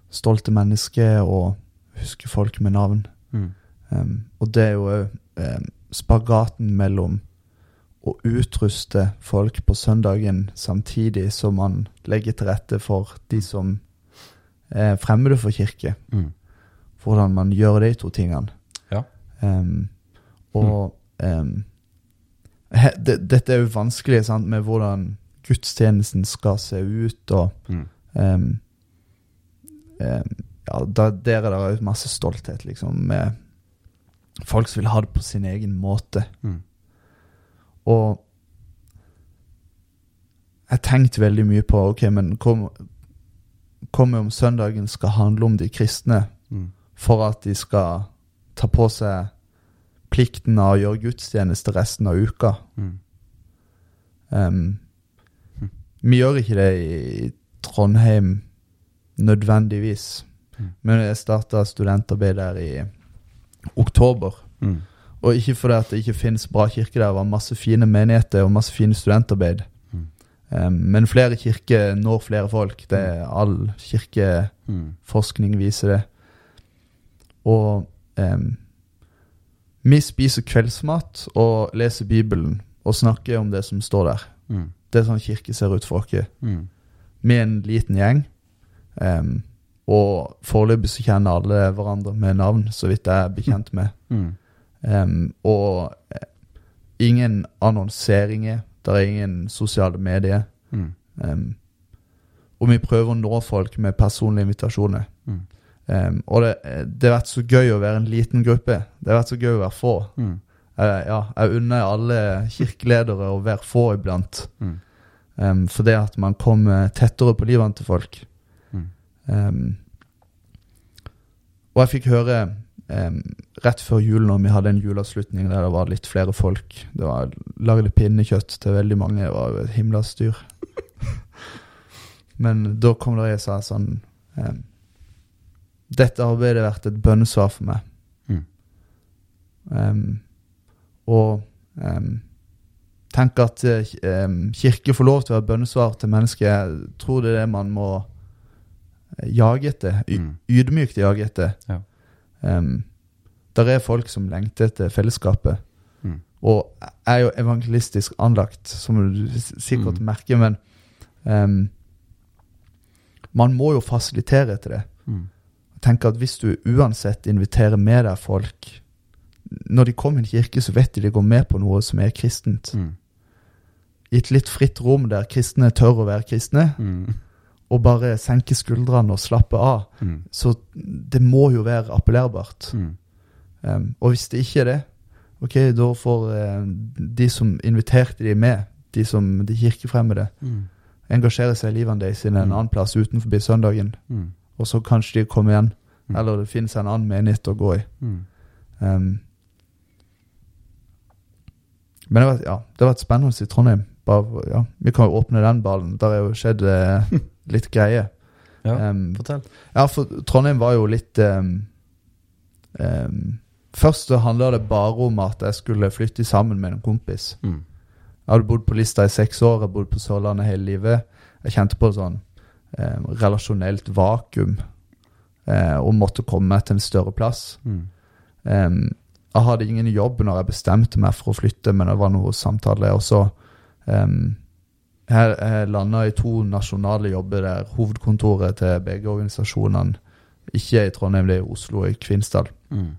stolte mennesker og huske folk med navn. Mm. Um, og det er jo òg spagaten mellom å utruste folk på søndagen samtidig som man legger til rette for de som er fremmede for kirke. Mm. Hvordan man gjør de to tingene. Ja. Um, og um, he, det, dette er jo vanskelig sant, med hvordan gudstjenesten skal se ut, og Mm. um, ja, da, Der er det masse stolthet, liksom, med folk som vil ha det på sin egen måte. Mm. Og jeg tenkte veldig mye på Ok, men kom, kommer om søndagen skal handle om de kristne Mm. for at de skal ta på seg plikten av å gjøre gudstjeneste resten av uka. Mm. Um, vi gjør ikke det i Trondheim nødvendigvis. Mm. Men jeg starta studentarbeid der i oktober. Mm. Og ikke fordi det ikke finnes bra kirker der. Det var masse fine menigheter og masse fine studentarbeid. Mm. Um, men flere kirker når flere folk. Det er All kirkeforskning Mm. viser det. Og um, vi spiser kveldsmat og leser Bibelen og snakker om det som står der. Mm. Det er sånn kirke ser ut for oss. Mm. Er en liten gjeng. Um, og foreløpig så kjenner alle hverandre med navn, så vidt jeg er bekjent med. Mm. Um, og eh, ingen annonseringer. Det er ingen sosiale medier. Mm. Um, og vi prøver å nå folk med personlige invitasjoner. Mm. Um, og det, det har vært så gøy å være en liten gruppe. Det har vært så gøy å være få. Mm. Uh, ja, jeg unner alle kirkeledere å være få iblant. Mm. Um, for det at man kommer tettere på livene til folk. Mm. Og jeg fikk høre um, rett før jul, når vi hadde en juleavslutning der det var litt flere folk Det var lagd pinnekjøtt til veldig mange. Det var jo et himla styr. Men da kom det og sa sånn um, Dette arbeidet har vært et bønnesvar for meg. Mm. Um, og tenk at kirke får lov til å være bønnesvar til mennesker. Jeg tror det er det man må jage etter. Mm. Ydmykt jage etter. Ja. Um, der er folk som lengter etter fellesskapet. Mm. Og er jo evangelistisk anlagt, som du sikkert Mm. merker, men um, man må jo fasilitere etter det. Mm. Tenk at hvis du uansett inviterer med deg folk Når de kommer i en kirke, så vet de de går med på noe som er kristent. Mm. I et litt fritt rom der kristne tør å være kristne, Mm. Og bare senke skuldrene og slappe av, Mm. så det må jo være appellerbart. Mm. Um, og hvis det ikke er det, ok, da får uh, de som inviterte de med, de som de kirkefremmede, Mm. engasjere seg i livene deres i en Mm. annen plass utenfor søndagen, Mm. og så kanskje de kommer igjen, Mm. eller det finnes en annen menighet å gå i. Mm. Um, men det var, ja, det var et spennende i Trondheim. Bare, ja, vi kan jo åpne den ballen. Der er jo skjedd eh, litt greie. Ja, Um, fortell. ja, for Trondheim var jo litt um, um, Først så handla det bare om at jeg skulle flytte sammen med en kompis. Mm. Jeg hadde bodd på Lista i seks år, jeg bodd på Sørlandet hele livet. Jeg kjente på et sånn eh, relasjonelt vakuum eh, og måtte komme meg til en større plass. Mm. Jeg hadde ingen jobb når jeg bestemte meg for å flytte, men det var noe samtale. Og så um, Jeg, jeg landa i to nasjonale jobber der hovedkontoret til begge organisasjonene ikke er i Trondheim, det er i Oslo og i Kvinsdal. Mm.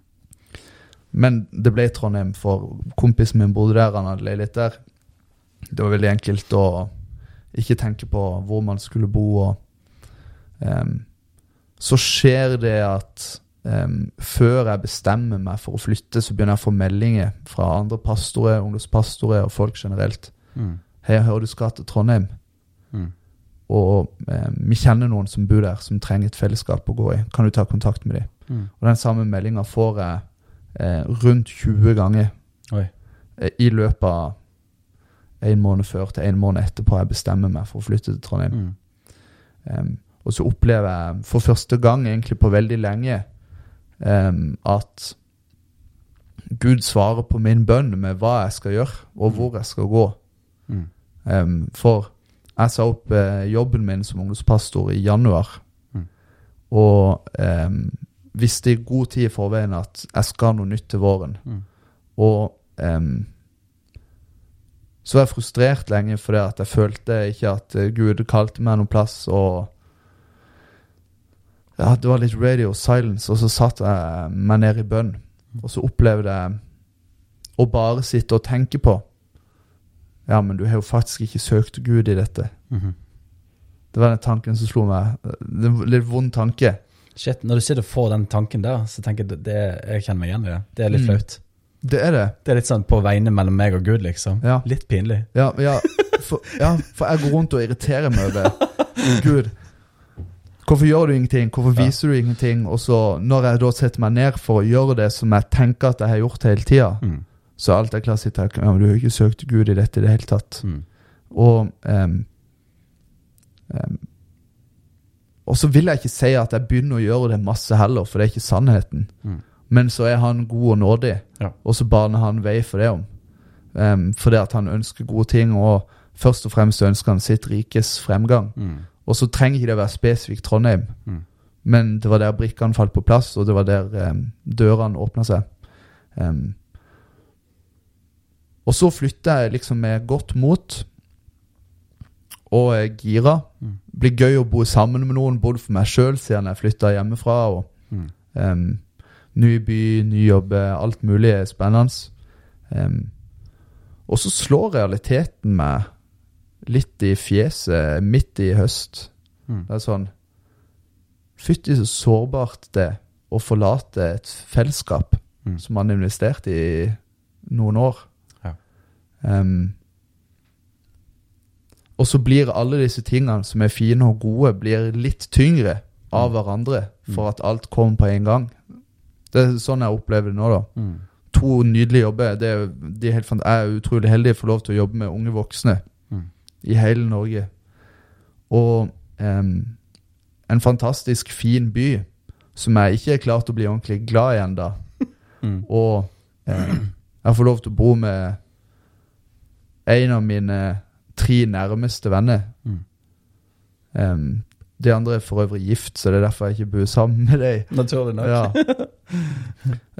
Men det ble Trondheim, for kompisen min bodde der, han hadde leilighet der. Det var veldig enkelt å ikke tenke på hvor man skulle bo. Og, um, så skjer det at um, før jeg bestemmer meg for å flytte, så begynner jeg å få meldinger fra andre pastorer, ungdomspastorer og folk generelt. Mm. 'Hei, jeg hører du skal til Trondheim.' Mm. Og eh, vi kjenner noen som bor der, som trenger et fellesskap å gå i. Kan du ta kontakt med dem? Mm. Og den samme meldinga får jeg eh, rundt 20 ganger eh, i løpet av en måned før til en måned etterpå jeg bestemmer meg for å flytte til Trondheim. Mm. Um, og så opplever jeg for første gang egentlig på veldig lenge um, at Gud svarer på min bønn med hva jeg skal gjøre, og hvor jeg skal gå. Mm. Em, for jeg sa opp uh, jobben min som ungdomspastor i januar, Mm. og um, visste i god tid i forveien at jeg skal noe nytt til våren. Mm. Og um, så var jeg frustrert lenge fordi at jeg følte ikke at eh, Gud kalte meg noen plass. Og ja, det var litt radio silence, og så satt jeg meg ned i bønn. Og så opplevde jeg å bare sitte og tenke på Ja, men du har jo faktisk ikke søkt Gud i dette. Mhm. Det var den tanken som slo meg. Det er en litt vond tanke. Shit, når du sitter og får den tanken der, så tenker jeg det, jeg kjenner meg igjen i det. Det er litt Mm. flaut. Det er det. Det er litt sånn på vegne mellom meg og Gud, liksom. Ja. Litt pinlig. Ja, ja, for, ja, for jeg går rundt og irriterer meg over Gud. Hvorfor gjør du ingenting? Hvorfor viser du ingenting? Og så, når jeg da setter meg ned for å gjøre det som jeg tenker at jeg har gjort hele tida, Mm. Så alt er å ja, men Du har ikke søkt Gud i dette i det hele tatt. Mm. Og um, um, og så vil jeg ikke si at jeg begynner å gjøre det masse heller, for det er ikke sannheten. Mm. Men så er han god og nådig, Ja. og så baner han vei for det om. Um, fordi at han ønsker gode ting, og først og fremst ønsker han sitt rikes fremgang. Mm. Og så trenger ikke det være spesifikt Trondheim, Mm. men det var der brikkene falt på plass, og det var der um, dørene åpna seg. Um, og så flytter jeg liksom med godt mot, og er gira. Mm. Blir gøy å bo sammen med noen, både for meg sjøl siden jeg flytta hjemmefra. og Mm. um, Ny by, ny jobb, alt mulig er spennende. Um, og så slår realiteten meg litt i fjeset midt i høst. Mm. Det er sånn Fytti så sårbart det å forlate et fellesskap Mm. som man har investert i noen år. Um, og så blir alle disse tingene som er fine og gode, blir litt tyngre av hverandre for at alt kommer på en gang. Det er sånn jeg opplever det nå, da. Mm. To nydelige jobber. Det er, de er helt, jeg er utrolig heldig å få lov til å jobbe med unge voksne Mm. i hele Norge. Og um, en fantastisk fin by som jeg ikke er klart å bli ordentlig glad i ennå. Mm. Og um, jeg får lov til å bo med en av mine tre nærmeste venner. Mm. Um, de andre er for øvrig gift, så det er derfor jeg ikke bor sammen med deg. Naturlig nok. Ja.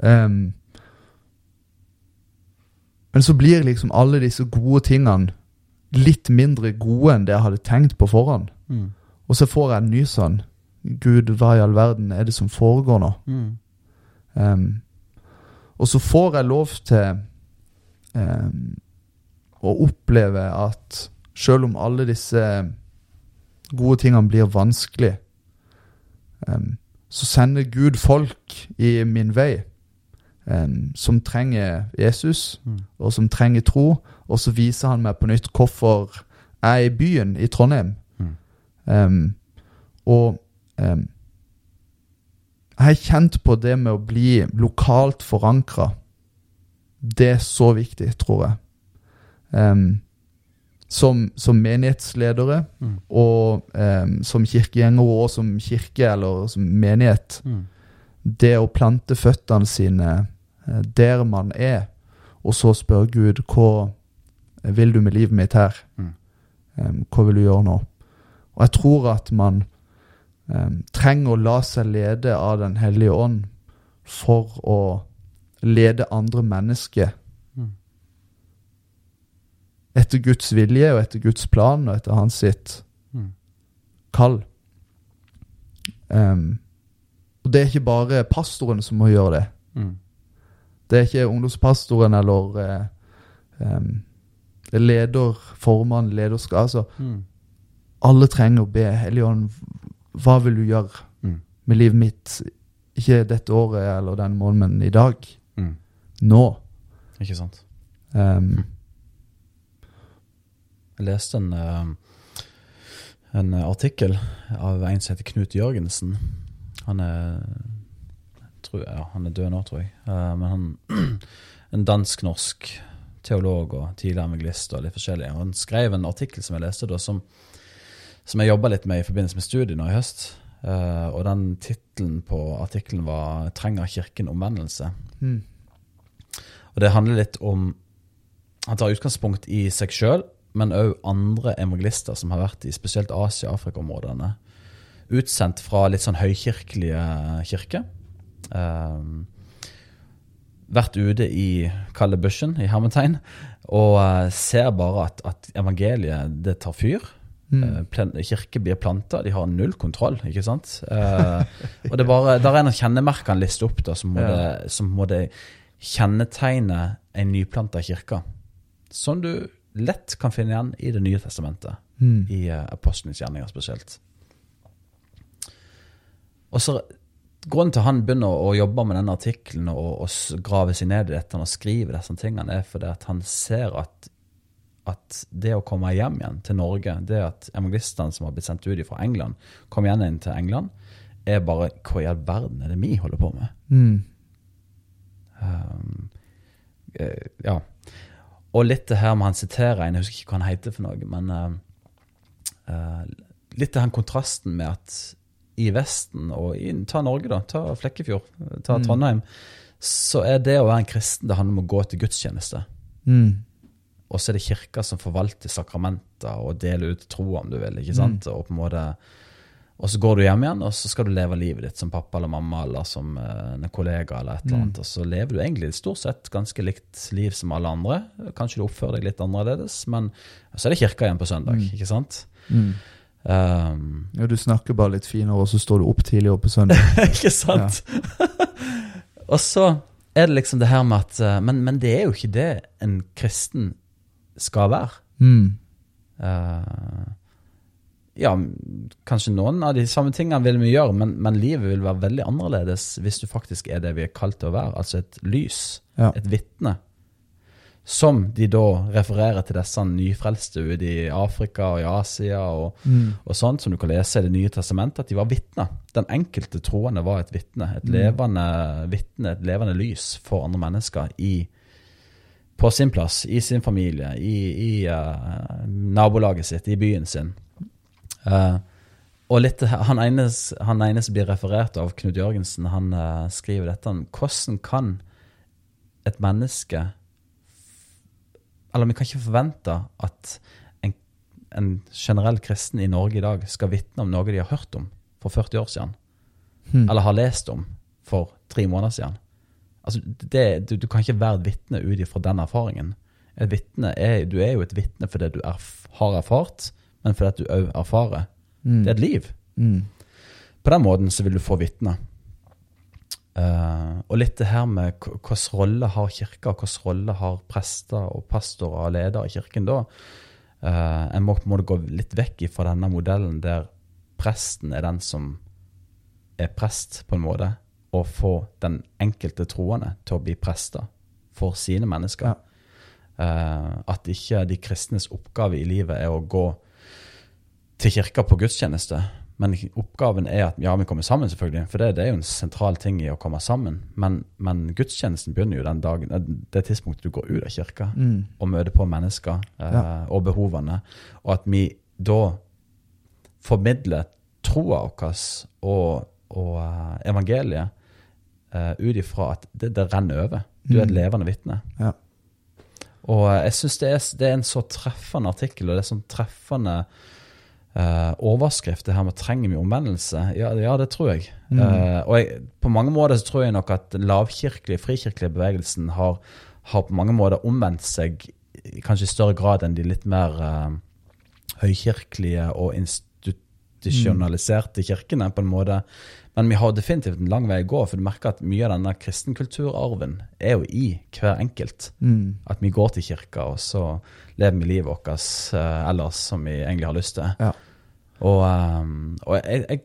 Um, men så blir liksom alle disse gode tingene litt mindre gode enn det jeg hadde tenkt på forhånd. Mm. Og så får jeg en ny sånn Gud, hva i all verden er det som foregår nå? Mm. Um, og så får jeg lov til em, å oppleve at selv om alle disse gode tingene blir vanskelig, så sender Gud folk i min vei som trenger Jesus, Mm. og som trenger tro, og så viser han meg på nytt hvorfor jeg er i byen i Trondheim. Mm. Um, og um, jeg har kjent på det med å bli lokalt forankra. Det er så viktig, tror jeg. Em, som, som menighetsledere Mm. og um, som kirkegjengere og som kirke eller som menighet. Mm. Det å plante føttene sine eh, der man er, og så spørre Gud hva vil du med livet mitt her? Mm. Um, hva vil du gjøre nå? Og jeg tror at man um, trenger å la seg lede av Den hellige ånd for å lede andre mennesker. Etter Guds vilje og etter Guds plan og etter hans sitt Mm. kall. Um, og det er ikke bare pastoren som må gjøre det. Mm. Det er ikke ungdomspastoren eller eh, um, leder, formann, lederskap. Altså, Mm. alle trenger å be Helligånd, hva vil du gjøre Mm. med livet mitt? Ikke dette året eller den måneden, men i dag. Mm. Nå. Ikke sant. Em, Jeg leste en, eh, en artikkel av en som heter Knut Jørgensen. Han er tror, ja, han er død nå, tror jeg. Eh, men han en dansk-norsk teolog og tidligere evangelist og litt forskjellig. Han skrev en artikkel som jeg leste da, som, som jeg jobba litt med i forbindelse med studiet nå i høst. Uh, og den tittelen på artikkelen var 'Trenger kirken omvendelse'? mm, Og det handler litt om Han tar utgangspunkt i seg sjøl, men òg andre evangelister som har vært i spesielt Asia- og Afrika-områdene. Utsendt fra litt sånn høykirkelige kirker. Um, vært ute i kalde bushen, i hermetegn, og eh, ser bare at, at evangeliet, det tar fyr. mm, Eh, Kirke blir planta, de har null kontroll, ikke sant? Eh, og det bare, der er noen kjennemerker han lister opp da, som må, Ja. det, som må det kjennetegne en nyplanta kirke. Som du lett kan finne igjen i Det nye testamentet, mm, i uh, apostlenes gjerninger spesielt. Og så Grunnen til at han begynner å jobbe med denne artikkelen og, og grave seg ned i dette og skrive disse tingene, er fordi at han ser at, at det å komme hjem igjen til Norge, det at evangelistene som har blitt sendt ut fra England, kommer igjen inn til England, er bare Hva i all verden er det vi holder på med? mm, Um, eh, ja. Og litt det her med han siterer en, jeg husker ikke hva han heter for noe, men eh, litt det her kontrasten med at i Vesten, og i, ta Norge, da, ta Flekkefjord, ta Mm. Trondheim, så er det å være en kristen det handler om å gå til gudstjeneste. Mm. Og så er det kirka som forvalter sakramenter og deler ut tro, om du vil. ikke sant? Mm. Og på en måte og så går du hjem igjen, og så skal du leve livet ditt som pappa eller mamma eller som eh, en kollega. eller et eller Mm. annet, Og så lever du egentlig stort sett ganske likt liv som alle andre. Kanskje du oppfører deg litt annerledes, men så er det kirka igjen på søndag. Mm. ikke sant? Mm. Um, Ja, du snakker bare litt finere, og så står du opp tidligere på søndag. ikke sant? og så er det liksom det her med at eh, men, men det er jo ikke det en kristen skal være. Mm. Eh, ja, kanskje noen av de samme tingene vil vi gjøre, men, men livet vil være veldig annerledes hvis du faktisk er det vi er kalt til å være, altså et lys, Ja. et vitne. Som de da refererer til disse nyfrelste ute i Afrika og i Asia og, Mm. og sånt, som du kan lese i Det nye testamentet, at de var vitner. Den enkelte troende var et vitne. Et Mm. levende vitne, et levende lys for andre mennesker i, på sin plass, i sin familie, i, i uh, nabolaget sitt, i byen sin. Eh, og litt, han ene, han ene som blir referert av Knut Jørgensen, han uh, skriver dette. Hvordan kan et menneske Eller vi kan ikke forvente at en, en generell kristen i Norge i dag skal vitne om noe de har hørt om for 40 år siden. Hmm. Eller har lest om for tre måneder siden. Altså, det, du, du kan ikke være et vitne ut ifra den erfaringen. Et vitne er, du er jo et vitne det du erf, har erfart, men fordi at du òg erfarer. Mm. Det er et liv. Mm. På den måten så vil du få vitner. Uh, og litt det her med hvilken rolle har kirka, hvilken rolle har prester og pastorer og ledere i kirken da. Uh, en må på en måte gå litt vekk fra denne modellen der presten er den som er prest, på en måte, og få den enkelte troende til å bli prester for sine mennesker. Eh, at ikke de kristnes oppgave i livet er å gå til kirka på gudstjeneste. Men oppgaven er at ja, vi kommer sammen, selvfølgelig. For det, det er jo en sentral ting i å komme sammen. Men, men gudstjenesten begynner jo den dagen, eh, det tidspunktet du går ut av kirka Mm. og møter på mennesker eh, Ja. og behovene. Og at vi da formidler troa vår og, og uh, evangeliet uh, ut ifra at det, det renner over. Du er et Mm. levende vitne. Ja. Og jeg syns det, det er en så treffende artikkel, og det er sånn treffende eh, overskrift, det her med 'trenger vi omvendelse'? Ja, ja det tror jeg. Mm. Uh, og jeg, på mange måter så tror jeg nok at den lavkirkelige, frikirkelige bevegelsen har, har på mange måter omvendt seg kanskje i større grad enn de litt mer uh, høykirkelige og institusjonaliserte kirkene, på en måte. Men vi har definitivt en lang vei å gå, for du merker at mye av denne kristenkulturarven er jo i hver enkelt. Mm. At vi går til kirka, og så lever vi livet vårt ellers som vi egentlig har lyst til. Ja. Og, ehm, og jeg, jeg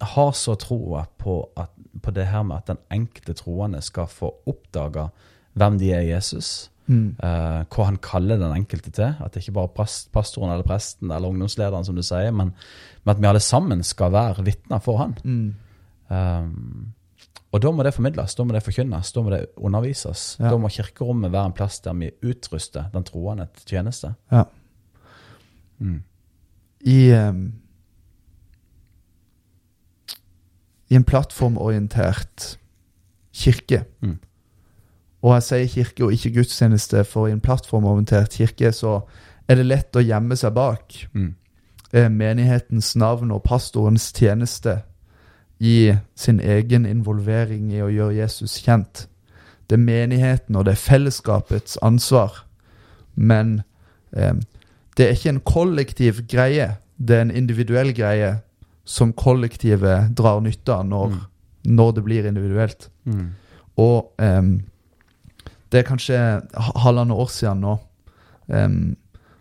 har så troa på, på det her med at den enkelte troende skal få oppdage hvem de er i Jesus. Mm. Uh, hva han kaller den enkelte til. At det ikke bare er pastoren eller presten eller ungdomslederen, som du sier, men, men at vi alle sammen skal være vitner for han. Mm. Um, og da må det formidles, da må det forkynnes, da må det undervises. Ja. Da må kirkerommet være en plass der vi utruster den troende til tjeneste. Ja. Mm. I ehm, I en plattformorientert kirke Mm. Og jeg sier kirke og ikke gudstjeneste, for i en plattformorientert kirke så er det lett å gjemme seg bak Mm. eh, menighetens navn og pastorens tjeneste i sin egen involvering i å gjøre Jesus kjent. Det er menigheten og det er fellesskapets ansvar. Men eh, det er ikke en kollektiv greie, det er en individuell greie som kollektivet drar nytte av når, når det blir individuelt. Mm. Og um, det er kanskje ha- halvannet år siden nå. Um,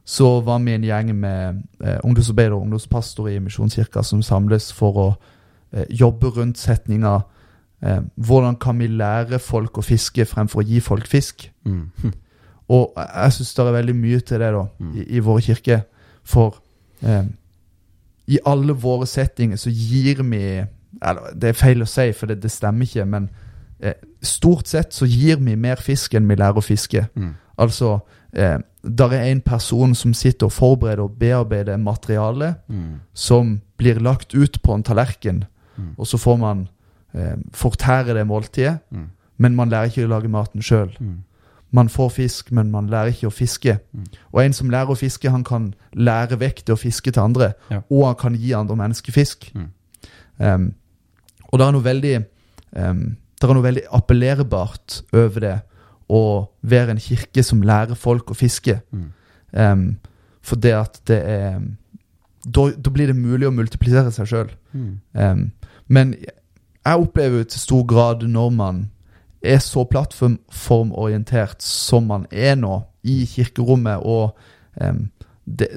så var vi en gjeng med uh, ungdomsarbeidere og ungdomspastorer i Misjonskirka som samles for å uh, jobbe rundt setninga uh, 'Hvordan kan vi lære folk å fiske fremfor å gi folk fisk?' Mm. Hm. Og jeg- syns det er veldig mye til det da, Mm. i, i våre kirker. For eh, i alle våre settinger så gir vi Eller det er feil å si, for det, det stemmer ikke, men eh, stort sett så gir vi mer fisk enn vi lærer å fiske. Mm. Altså, eh, der er en person som sitter og forbereder og bearbeider materiale Mm. som blir lagt ut på en tallerken. Mm. og så får man eh, fortære det måltidet, Mm. men man lærer ikke å lage maten sjøl. Man får fisk, men man lærer ikke å fiske. Mm. Og en som lærer å fiske, han kan lære vekk det å fiske til andre, Ja. og han kan gi andre mennesker fisk. Mm. Um, og det er noe veldig um, Det er noe veldig appellerbart over det å være en kirke som lærer folk å fiske. Mm. Um, for det at det er Da, da blir det mulig å multiplisere seg sjøl. Mm. Men jeg opplever jo til stor grad når man er så plattformorientert som man er nå, i kirkerommet og um, det,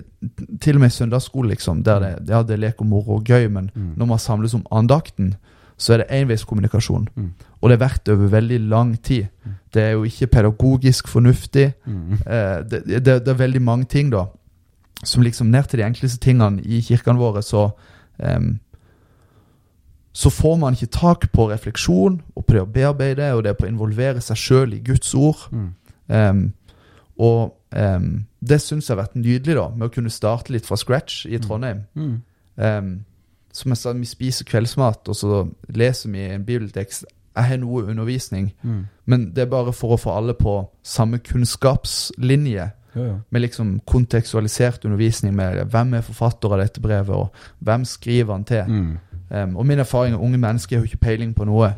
Til og med i søndagsskole, liksom, der det, ja, det er lek og moro og gøy, men Mm. når man samles om andakten, så er det enveiskommunikasjon. Mm. Og det er verdt over veldig lang tid. Mm. Det er jo ikke pedagogisk fornuftig. Mm. Eh, det, det, det er veldig mange ting, da, som liksom ned til de enkleste tingene i kirkene våre, så em, Så får man ikke tak på refleksjon og på det å bearbeide og det på å involvere seg sjøl i Guds ord. Mm. Um, og um, det syns jeg har vært nydelig, da, med å kunne starte litt fra scratch i Mm. Trondheim. Mm. Um, som jeg sa, vi spiser kveldsmat, og så leser vi en bibeltekst. Jeg har noe undervisning, Mm. men det er bare for å få alle på samme kunnskapslinje Ja, ja. med liksom kontekstualisert undervisning med hvem er forfatter av dette brevet, og hvem skriver han til. Um, og min erfaring er unge mennesker har ikke peiling på noe.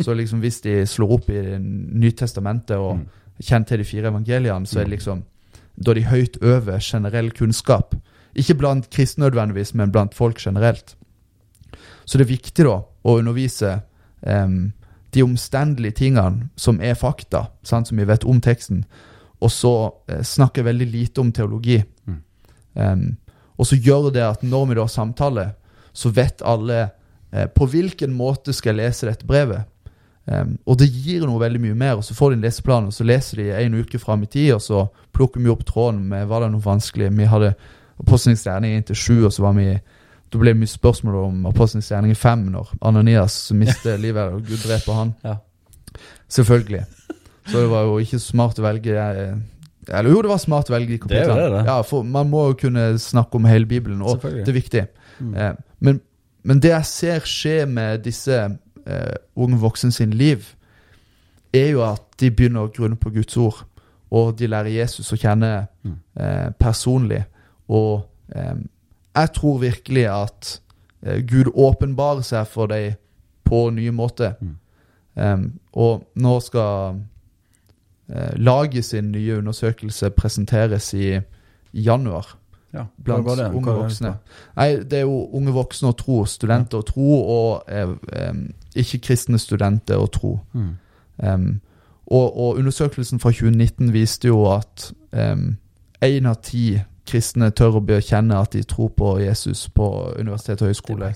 Så liksom hvis de slår opp i Nytestamentet og Mm. kjenner til de fire evangeliene, så er det Mm. liksom Da de høyt over generell kunnskap. Ikke blant kristne nødvendigvis, men blant folk generelt. Så det er viktig da å undervise um, de omstendelige tingene som er fakta, sant, som vi vet om teksten, og så uh, snakke veldig lite om teologi. Mm. Um, og så gjør det at når vi da samtaler, så vet alle eh, på hvilken måte skal jeg lese dette brevet. Um, og det gir noe veldig mye mer. og Så får de en leseplan, og så leser de en uke fram i tid, og så plukker vi opp tråden med var det noe vanskelig. Vi hadde Apostlenes gjerning 1 til 7, og så var vi da ble det mye spørsmål om Apostlenes gjerning 5, når Ananias mister livet, og Gud dreper han. Ja. Selvfølgelig. Så det var jo ikke smart å velge eh, Eller jo, det var smart å velge de kapitlene. Ja, for man må jo kunne snakke om hele Bibelen, og det er viktig. Mm. Eh, men, men det jeg ser skje med disse eh, unge voksne sin liv, er jo at de begynner å grunne på Guds ord, og de lærer Jesus å kjenne Mm. eh, personlig. Og eh, jeg tror virkelig at eh, Gud åpenbarer seg for deg på nye måter. Mm. Em, og nå skal eh, laget sin nye undersøkelse presenteres i, i januar Ja. blant det? unge voksne. Nei, det er jo unge voksne og tro, studenter og tro, og eh, ikke-kristne studenter og tro. Mm. Um, og, og undersøkelsen fra 2019 viste jo at én av ti kristne tør å bekjenne at de tror på Jesus på universitet og høyskole.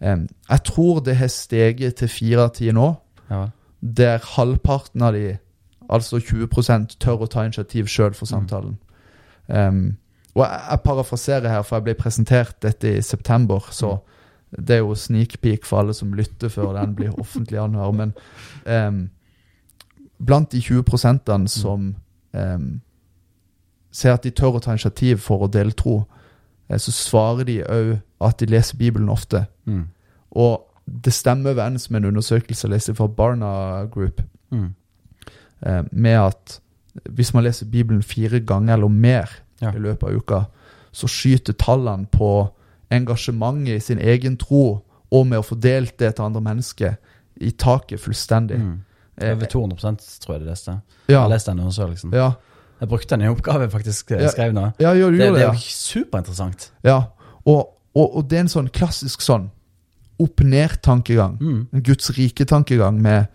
jeg tror det har steget til fire av ti nå, Ja. der halvparten av de, altså 20% tør å ta initiativ sjøl for Mm. samtalen. Og jeg, jeg parafraserer her, for jeg ble presentert dette i september, så Mm. det er jo sneak peek for alle som lytter før den blir offentlig januar. Men um, blant de 20 prosentene som um, ser at de tør å ta initiativ for å dele tro, eh, så svarer de òg at de leser Bibelen ofte. Mm. Og det stemmer overens med en undersøkelse jeg leste fra Barna Group, Mm. eh, med at hvis man leser Bibelen fire ganger eller mer Ja. i løpet av uka, så skyter tallene på engasjementet i sin egen tro og med å få delt det til andre mennesker i taket fullstendig. Mm. Eh, Over 200% tror jeg det leste. ja, Jeg har lest den undersøkelsen. ja, Jeg brukte den i oppgave faktisk Jeg skrev nå. ja, Det, det det, er jo superinteressant. ja. Og, og, og det er en sånn klassisk sånn opp-ned-tankegang. Mm. en Guds rike tankegang med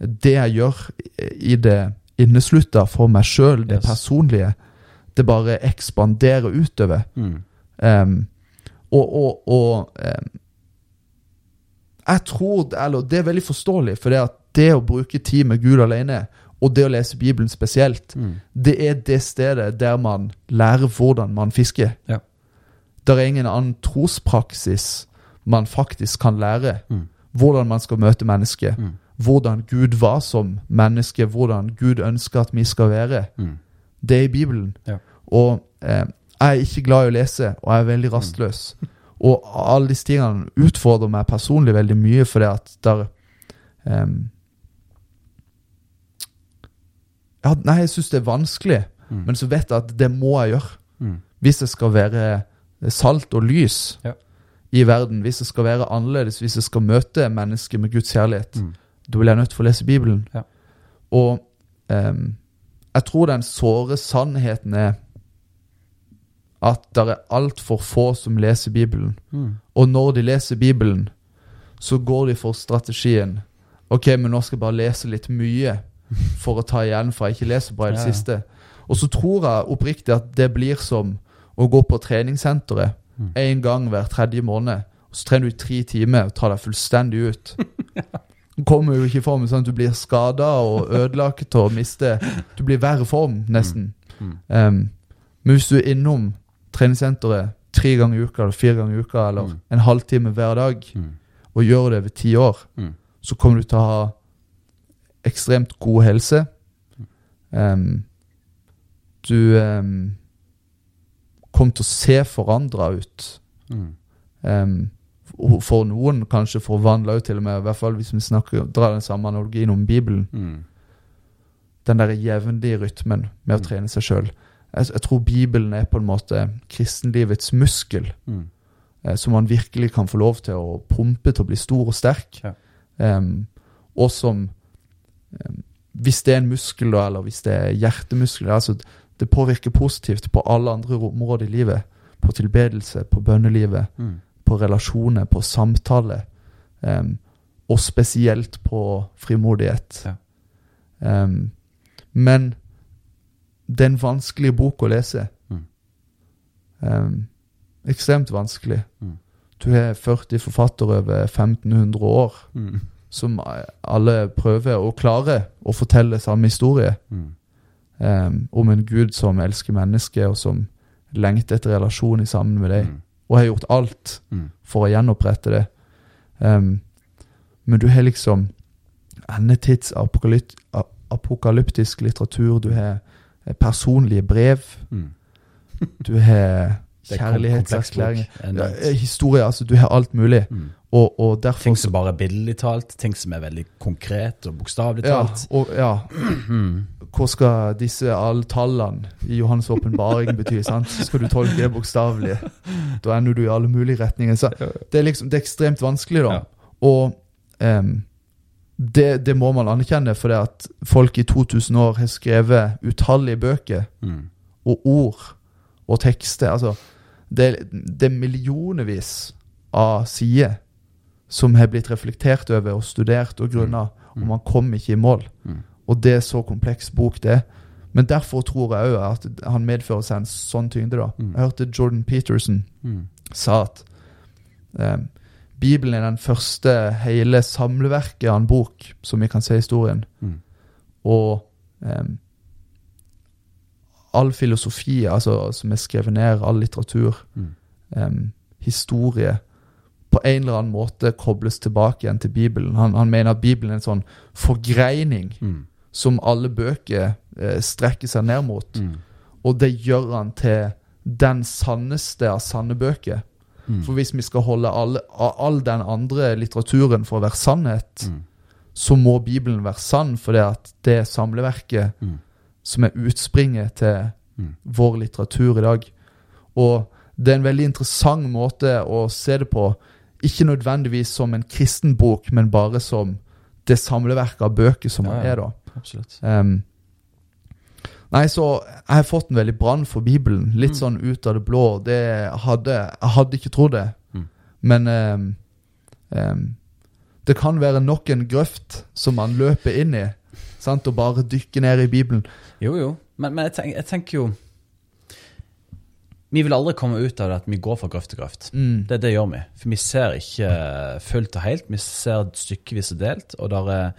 det jeg gjør i det inneslutta for meg sjøl, det Yes. personlige. Det bare ekspanderer utover. Mm. Um, og og, og um, Jeg tror Eller det er veldig forståelig, for det at det å bruke tid med Gud alene, og det å lese Bibelen spesielt, Mm. det er det stedet der man lærer hvordan man fisker. Ja. Det er ingen annen trospraksis man faktisk kan lære. Mm. Hvordan man skal møte mennesket. Mm. Hvordan Gud var som menneske. Hvordan Gud ønsker at vi skal være. Mm. Det er i Bibelen. Ja. Og eh, jeg er ikke glad i å lese, og jeg er veldig rastløs. Og alle disse tingene utfordrer meg personlig veldig mye, fordi at der um, ja, Nei, jeg syns det er vanskelig, Mm. men så vet jeg at det må jeg gjøre. Mm. Hvis det skal være salt og lys Ja. i verden, hvis det skal være annerledes, hvis jeg skal møte mennesker med Guds kjærlighet, Mm. da blir jeg nødt til å lese Bibelen. Ja. Og em, jeg tror den såre sannheten er at det er altfor få som leser Bibelen. Mm. Og når de leser Bibelen, så går de for strategien Ok, men nå skal jeg bare lese litt mye for å ta igjen for jeg ikke leser bra i det Ja, ja. siste. Og så tror jeg oppriktig at det blir som å gå på treningssenteret Mm. gang hver tredje måned. Og så trener du i tre timer og tar deg fullstendig ut. Du kommer jo ikke i form sånn at du blir skada og ødelagt og mister Du blir verre form, nesten. Um, men hvis du er innom treningssenteret tre ganger i uka eller fire ganger i uka eller Mm. en halvtime hver dag Mm. og gjør det over ti år, Mm. så kommer du til å ha ekstremt god helse. Um, du um, kommer til å se forandra ut. Um, for- noen kanskje forvandla ut, til og med, i hvert fall hvis vi snakker, drar den samme analogien om Bibelen. Mm. Den der jevnlige rytmen med å Mm. trene seg sjøl. Jeg, jeg tror Bibelen er på en måte kristenlivets muskel. Mm. eh, som man virkelig kan få lov til å pumpe til å bli stor og sterk. Ja. Um, og som um, Hvis det er en muskel, da, eller hvis det er hjertemuskel altså Det påvirker positivt på alle andre områder i livet. På tilbedelse, på bønnelivet, Mm. På relasjoner, på samtale. um, og spesielt på frimodighet. Ja. Um, men det er en vanskelig bok å lese. Mm. Um, ekstremt vanskelig. Mm. Du har 40 forfattere over 1500 år Mm. som alle prøver å klare å fortelle samme historie. Mm. em, om en gud som elsker mennesker, og som lengter etter relasjon sammen med deg. Og har gjort alt Mm. for å gjenopprette det. Um, men du har liksom endetids-apokalyptisk litteratur. Du har eh, personlige brev. Mm. Du har er kjærlighetserklæringer. Ja, eh, historie, altså. Du har alt mulig. Mm. Og, og derfor Ting som bare er billig talt, ting som er veldig konkret og bokstavelig ja, talt. og, ja, Hvor skal disse alle tallene i Johannes' åpenbaring bety? sant? Skal du tolke det bokstavelig? Da ender du i alle mulige retninger. Så det er liksom, det er ekstremt vanskelig, da. Ja. Og um, det, det må man anerkjenne, for det at folk i 2000 år har skrevet utallige bøker Mm. og ord og tekster. Altså, det, det er millionevis av sider som har blitt reflektert over og studert og grunna, og Mm. man kom ikke i mål. Mm. Og det er så kompleks bok, det. Men derfor tror jeg òg at han medfører seg en sånn tyngde. da. Mm. Jeg hørte Jordan Peterson Mm. sa at eh, Bibelen er den første hele samleverket av en bok som vi kan se i historien. Mm. Og eh, all filosofi altså, som er skrevet ned, all litteratur, Mm. eh, historie på en eller annen måte kobles tilbake igjen til Bibelen. Han, han mener at Bibelen er en sånn forgreining Mm. som alle bøker eh, strekker seg ned mot. Mm. Og det gjør han til den sanneste av sanne bøker. Mm. For hvis vi skal holde alle, all den andre litteraturen for å være sannhet, Mm. så må Bibelen være sann, for det at det er samleverket Mm. som er utspringet til Mm. vår litteratur i dag. Og det er en veldig interessant måte å se det på. Ikke nødvendigvis som en kristen bok, men bare som det samleverket av bøker som Ja, man ja. er, da. Absolutt. Um, nei, så jeg har fått en veldig brann for Bibelen. Litt Mm. sånn ut av det blå. Det hadde, jeg hadde ikke trodd det. Mm. Men um, um, det kan være nok en grøft som man løper inn i. Sant? Og bare dykke ned i Bibelen. Jo, jo. Men, men jeg, tenk, jeg tenker jo Vi vil aldri komme ut av det at vi går fra grøft til grøft. Mm. Det, det gjør vi. For vi ser ikke fullt og helt. Vi ser stykkevis og delt. Og det er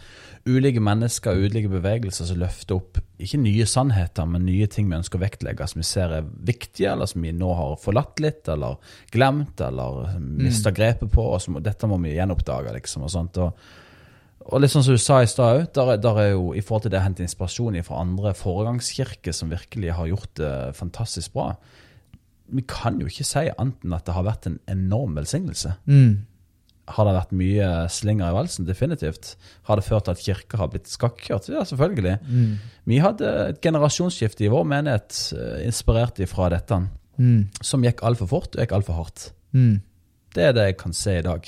ulike mennesker og ulike bevegelser som løfter opp ikke nye sannheter, men nye ting vi ønsker å vektlegge, som vi ser er viktige, eller som vi nå har forlatt litt, eller glemt, eller mista grepet på. Og som, dette må vi gjenoppdage, liksom. og sånt. Og, og litt sånn som du sa i stad òg, der, er- der er jo i forhold til det å hente inspirasjon fra andre foregangskirker som virkelig har gjort det fantastisk bra. Vi kan jo ikke si annet enn at det har vært en enorm velsignelse. Mm. Har det vært mye slinger i valsen? Definitivt. Har det ført til at kirka har blitt skakkjørt? Ja, selvfølgelig. Mm. Vi hadde et generasjonsskifte i vår menighet eh, inspirert ifra dette, Mm. som gikk altfor fort og gikk altfor hardt. Mm. Det er det jeg kan se i dag.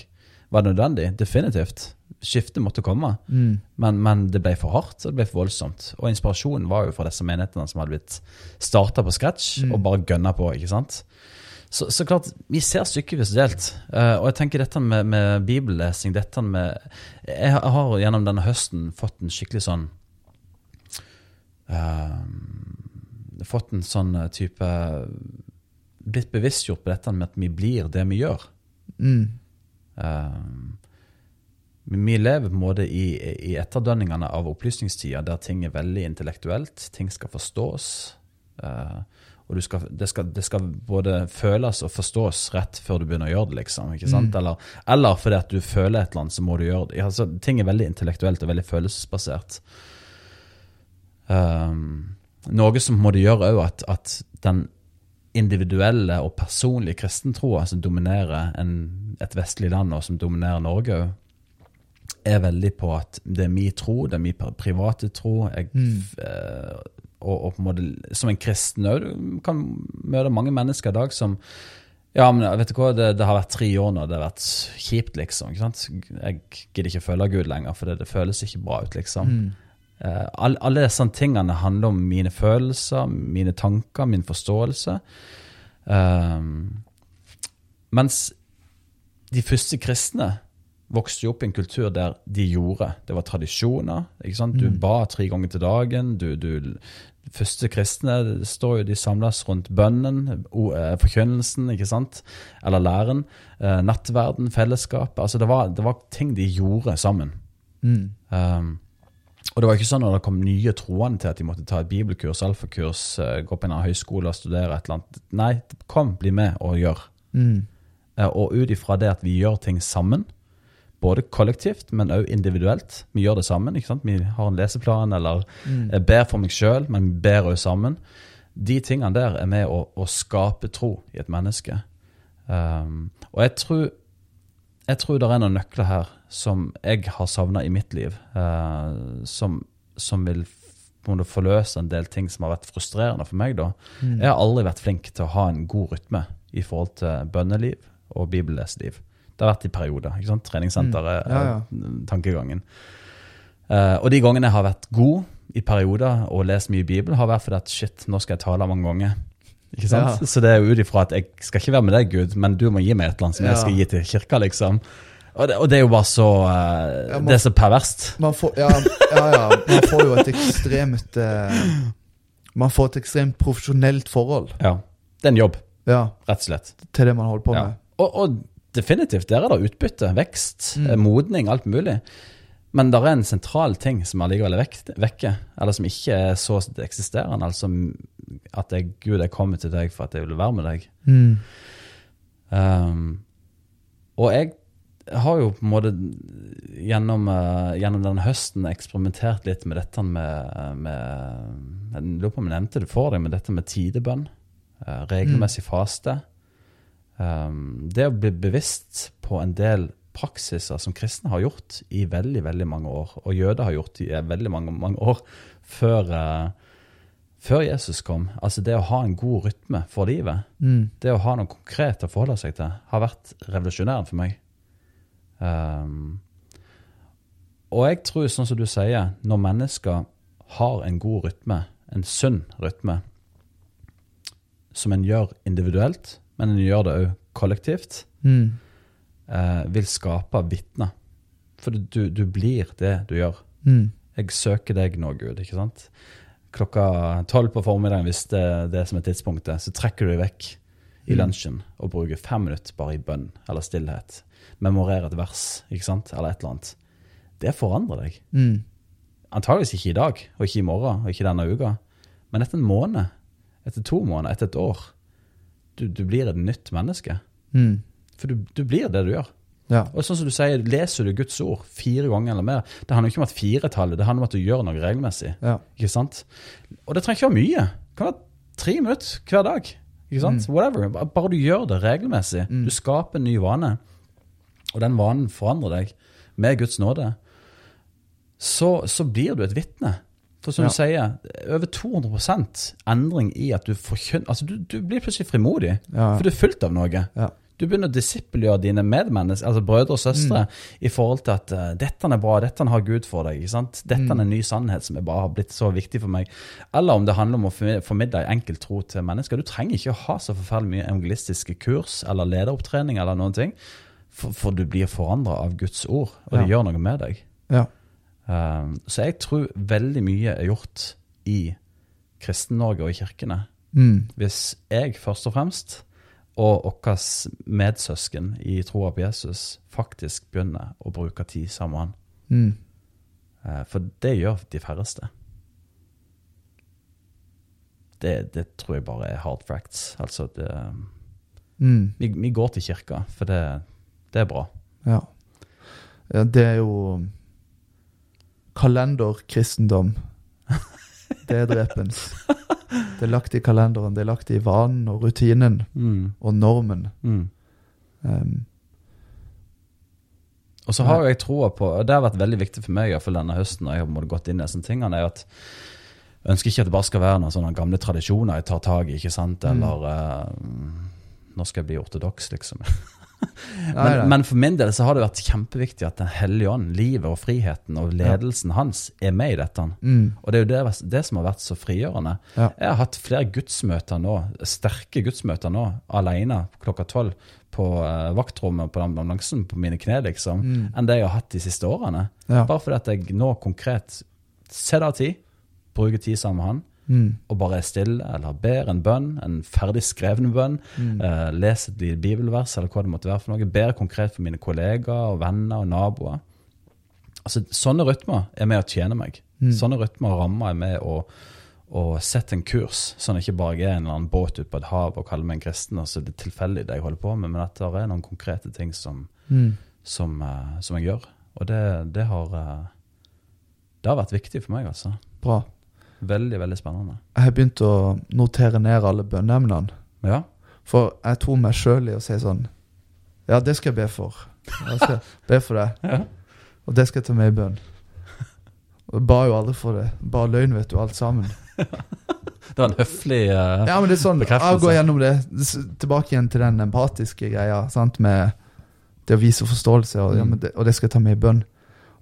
Var det nødvendig? Definitivt. Skiftet måtte komme, Mm. men, men det ble for hardt og det ble for voldsomt. Og inspirasjonen var jo fra disse menighetene som hadde blitt starta på scratch Mm. og bare gønna på. ikke sant? Så, så klart, vi ser stykkevis delt. Uh, og jeg tenker dette med, med bibellesing dette med, Jeg har- jeg har gjennom denne høsten fått en skikkelig sånn uh, Fått en sånn eh, type Blitt bevisstgjort på dette med at vi blir det vi gjør. Mm. Eh, vi lever på en måte i, i etterdønningene av opplysningstida, der ting er veldig intellektuelt, ting skal forstås. Uh, og du skal, det, skal, det skal både føles og forstås rett før du begynner å gjøre det, liksom. ikke sant? Eller, eller fordi at du føler et eller annet, så må du gjøre det. Altså, ting er veldig intellektuelt og veldig følelsesbasert. Um, noe som må det gjøre òg at, at den individuelle og personlige kristentroa som dominerer en, et vestlig land, og som dominerer Norge òg, er veldig på at det er min tro, det er min private tro. Jeg, mm. og, og på en måte, som en kristen òg, du kan møte mange mennesker i dag som ja, men vet du hva, det, det har vært tre år nå, det har vært kjipt, liksom. Jeg gidder ikke føle Gud lenger, for det, det føles ikke bra ut, liksom. Eh, all, alle disse tingene handler om mine følelser, mine tanker, min forståelse. Eh, mens de første kristne vokste jo opp i en kultur der de gjorde. Det var tradisjoner. ikke sant? Du ba tre ganger til dagen. Du, du, første kristne står jo de samles rundt bønnen, eh, forkynnelsen, ikke sant? Eller læren. Eh, nattverden, fellesskapet. Altså det var, det var ting de gjorde sammen. Mm. Um, og det var ikke sånn når det kom nye troende til at de måtte ta et bibelkurs, alfakurs, eh, gå på en høyskole og studere et eller annet. Nei, kom, bli med og gjør. Mm. Og ut ifra det at vi gjør ting sammen, både kollektivt, men òg individuelt. Vi gjør det sammen. ikke sant? Vi har en leseplan, eller jeg ber for meg sjøl, men vi ber òg sammen. De tingene der er med å, å skape tro i et menneske. Um, og jeg tror, jeg tror det er noen nøkler her som jeg har savna i mitt liv, uh, som, som vil forløse en del ting som har vært frustrerende for meg. da. Jeg har aldri vært flink til å ha en god rytme i forhold til bønneliv og bibelleseliv. Det har vært i perioder. ikke sant? Treningssenteret, Mm. Ja, ja. tankegangen. Uh, og de gangene jeg har vært god i perioder og lest mye Bibel, har vært fordi at shit, nå skal jeg tale mange ganger. Ikke sant? Ja. Så det er jo ut ifra at jeg skal ikke være med deg, Gud, men du må gi meg et eller annet som jeg skal gi til kirka, liksom. Og det, og det er jo bare så uh, man- Det er så perverst. Man får, ja, ja, ja, man får jo et ekstremt uh, Man får et ekstremt profesjonelt forhold Ja. Det er en jobb, ja, rett og slett. til det man holder på med. Og, og definitivt, der er det utbytte, vekst, Mm. eh, modning, alt mulig. Men det er en sentral ting som allikevel er vekke, eller som ikke er så eksisterende. Altså at jeg, Gud, jeg kommer til deg for at jeg vil være med deg. Mm. Um, og jeg har jo på en måte gjennom, uh, gjennom denne høsten eksperimentert litt med dette med, med Jeg lurer på om jeg nevnte det for deg, med dette med tidebønn. Uh, regelmessig faste. Um, det å bli bevisst på en del praksiser som kristne har gjort i veldig veldig mange år, og jøder har gjort i veldig mange, mange år før, uh, før Jesus kom. Altså det å ha en god rytme for livet Mm. det å ha noe konkret å forholde seg til, har vært revolusjonerende for meg. Um, og jeg tror, sånn som du sier, når mennesker har en god rytme, en sunn rytme, som en gjør individuelt, men en gjør det òg kollektivt, Mm. eh, vil skape vitner. For du, du blir det du gjør. Mm. Jeg søker deg nå, Gud, ikke sant? Klokka tolv på formiddagen, hvis det er det som er tidspunktet, så trekker du deg vekk i lunsjen og bruker fem minutter bare i bønn eller stillhet. Memorere et vers, ikke sant, eller et eller annet. Det forandrer deg. Mm. Antageligvis ikke i dag, og ikke i morgen, og ikke denne uka, men etter en måned, etter to måneder, etter et år. Du, du blir et nytt menneske. Mm. For du, du blir det du gjør. Ja. Og sånn som du sier, leser du Guds ord fire ganger eller mer, det handler ikke om at firetallet, det handler om at du gjør noe regelmessig. ja. Ikke sant? Og det trenger ikke være mye. Det kan være tre minutter hver dag. Ikke sant? Whatever. Bare du gjør det regelmessig. Du skaper en ny vane, og den vanen forandrer deg med Guds nåde, så, så blir du et vitne. For som Ja. du sier, over 200% endring i at du forkynner Altså, du, du blir plutselig frimodig, Ja. for du er fullt av noe. Ja. Du begynner å disippelgjøre dine medmennesker, altså brødre og søstre, i forhold til at uh, dette er bra, dette har Gud for deg. ikke sant? Dette er en ny sannhet som bare har blitt så viktig for meg. Eller om det handler om å formidle en enkel tro til mennesker. Du trenger ikke å ha så forferdelig mye evangelistiske kurs eller lederopptrening eller noen ting, for, for du blir forandra av Guds ord, og det gjør noe med deg. Ja. Um, så jeg tror veldig mye er gjort i Kristen-Norge og i kirkene. Mm. Hvis jeg først og fremst, og våre medsøsken i troa på Jesus, faktisk begynner å bruke tid sammen. Mm. Eh, For det gjør de færreste. Det, det tror jeg bare er hard facts. Altså, det, Mm. vi, vi går til kirka, for det, det er bra. Ja. ja. Det er jo kalenderkristendom. Det er drepens. Det er lagt i kalenderen, det er lagt i vanen og rutinen Mm. og normen. Mm. Um, Og så har jo jeg troa på, og det har vært veldig viktig for meg fall denne høsten, når jeg har gått inn i disse tingene, er at jeg ønsker ikke at det bare skal være noen sånne gamle tradisjoner jeg tar tak i, ikke sant, eller eh, nå skal jeg bli ortodoks, liksom. Men, men for min del så har det vært kjempeviktig at Den hellige ånd, livet og friheten og ledelsen hans er med i dette. Mm. Og det er jo det, det som har vært så frigjørende. Ja. Jeg har hatt flere gudsmøter nå, sterke gudsmøter nå, alene klokka tolv på uh, vaktrommet på ambulansen på mine kne, liksom, enn det jeg har hatt de siste årene. Mm. Ja. Bare fordi at jeg nå konkret setter av tid, bruker tid sammen med han, Mm. og bare er stille, eller ber en bønn, en ferdig skreven bønn, Mm. eh, leser et bibelvers, eller hva det måtte være for noe, ber konkret for mine kollegaer og venner og naboer. Altså, sånne rytmer er med å tjene meg. Mm. Sånne rytmer og rammer er med å, å sette en kurs, sånn at jeg ikke bare er en eller annen båt ute på et hav og kaller meg en kristen, og så er det tilfeldig det jeg holder på med, men at det er noen konkrete ting som, Mm. som, uh, som jeg gjør. Og det, det har uh, Det har vært viktig for meg, altså. Bra. Veldig, veldig spennende. Jeg har begynt å notere ned alle bønneemnene. Ja. For jeg tok meg sjøl i å si sånn Ja, det skal jeg be for. Jeg skal be for det. Ja. Og det skal jeg ta med i bønn. Og jeg ba jo aldri for det. Bare løgn, vet du, alt sammen. Det var en høflig uh, Ja, men det er sånn Bekreftelse. Jeg går gjennom det. Tilbake igjen til den empatiske greia. Sant? Med det å vise forståelse, og, ja, Mm. men det, og det skal jeg ta med i bønn.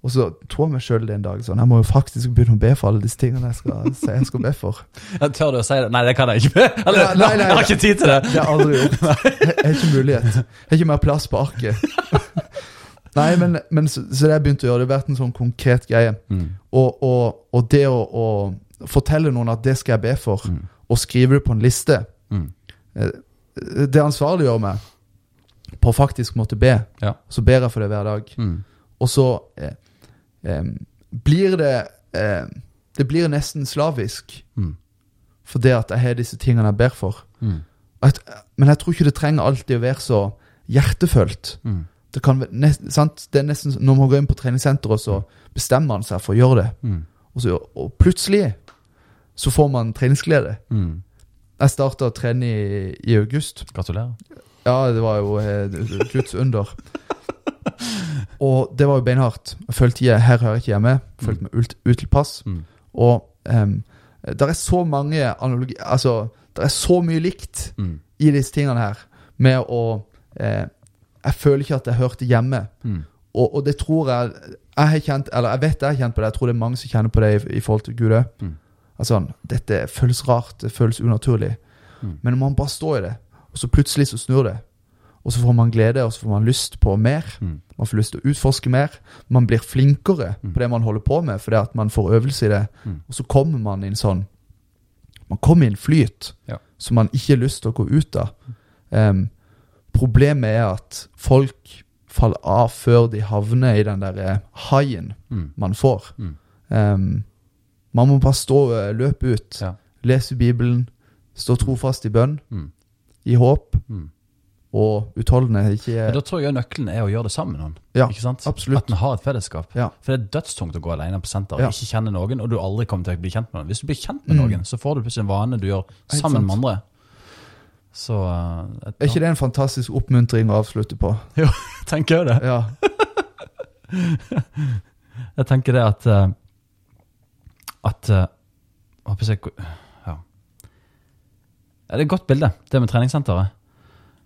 Og så tror jeg meg sjøl det en dag sånn Jeg må jo faktisk begynne å be for alle disse tingene jeg skal si jeg skal be for. Jeg Tør du å si det? Nei, det kan jeg ikke. Eller, Ja, nei, nei, jeg har ikke tid til det. Det har jeg aldri gjort. Jeg er har ikke mulighet. Jeg har ikke mer plass på arket. Nei, men, men så, så det jeg begynte å gjøre, det har vært en sånn konkret greie. Mm. Og, og, og det å, å fortelle noen at det skal jeg be for, Mm. og skrive det på en liste, Mm. eh, det ansvarliggjør meg på faktisk måtte be. Ja. Så ber jeg for det hver dag. Mm. Og så eh, blir det eh, Det blir nesten slavisk Mm. for det at jeg har disse tingene jeg ber for. Mm. At, men jeg tror ikke det trenger alltid å være så hjertefølt. Mm. Det kan nest, sant? Det er nesten Når man går inn på treningssenteret, så bestemmer man seg for å gjøre det. Mm. Og, så, og plutselig så får man treningsglede. Mm. Jeg starta å trene i, i august. Gratulerer. Ja, det var jo eh, Guds under. Og det var jo beinhardt. Jeg følte jeg, her hører jeg ikke hjemme. Følte meg ut- utilpass. Mm. Og um, det er så mange analogi... Altså, det er så mye likt Mm. i disse tingene her med å eh, Jeg føler ikke at jeg hørte hjemme. Mm. Og, og det tror jeg Jeg har kjent Eller jeg vet jeg har kjent på det. Jeg tror det er mange som kjenner på det i, i forhold til Gud òg. Mm. Altså, dette føles rart. Det føles unaturlig. Mm. Men når man bare står i det, og så plutselig så snur det, og så får man glede, og så får man lyst på mer. Mm. Man får lyst til å utforske mer. Man blir flinkere Mm. på det man holder på med, fordi at man får øvelse i det. Mm. Og så kommer man i en sånn Man kommer i en flyt Ja. som man ikke har lyst til å gå ut av. Um, problemet er at folk faller av før de havner i den der eh, haien Mm. man får. Em, man må bare stå og løpe ut, Ja. lese Bibelen, stå trofast i bønn, Mm. i håp. Og utholdende. Ikke Men da tror jeg nøkkelen er å gjøre det sammen med noen. Ja, ikke sant? absolutt. At en har et fellesskap. Ja. For det er dødstungt å gå alene på senter og Ja. ikke kjenne noen, og du aldri kommer til å bli kjent med noen. Hvis du blir kjent med Mm. noen, så får du plutselig en vane du gjør sammen med andre. Så eh, et, Er ikke det en fantastisk oppmuntring å avslutte på? Jo, tenker jeg det. Ja. Jeg tenker det at eh, At eh, håper jeg, ja. ja. Det er et godt bilde, det med treningssenteret.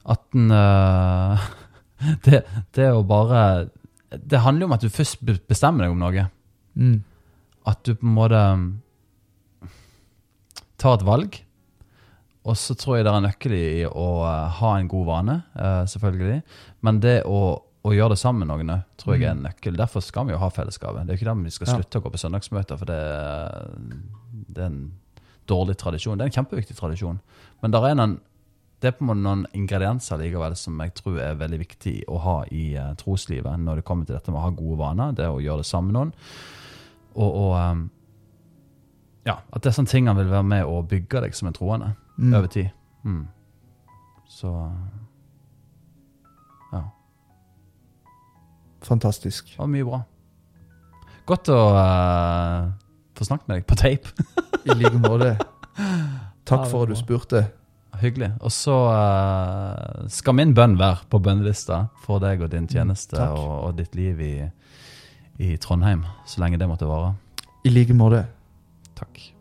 At den uh, det, det å bare Det handler jo om at du først bestemmer deg om noe. Mm. At du på en måte mm, tar et valg. Og så tror jeg det er en nøkkel i å eh, ha en god vane, eh, selvfølgelig. Men det å, å gjøre det sammen med noen òg, tror jeg er en nøkkel. Derfor skal vi jo ha fellesskapet. Det er jo ikke der vi skal Ja. slutte å gå på søndagsmøter, for det, det er en dårlig tradisjon. Det er en kjempeviktig tradisjon. Men der er noen, det er på en måte noen ingredienser likevel som jeg tror er veldig viktig å ha i eh, troslivet når det kommer til dette med å ha gode vaner. Det å gjøre det sammen med noen. Og, og um, ja, at disse tingene vil være med å bygge deg som en troende Mm. over tid. Mm. Så ja. Fantastisk. Det var mye bra. Godt å uh, få snakket med deg på tape. I like måte. Takk for at du spurte. Hyggelig. Og så uh, skal min bønn være på bønnelista for deg og din tjeneste mm, og, og ditt liv i, i Trondheim, så lenge det måtte vare. I like måte. Takk.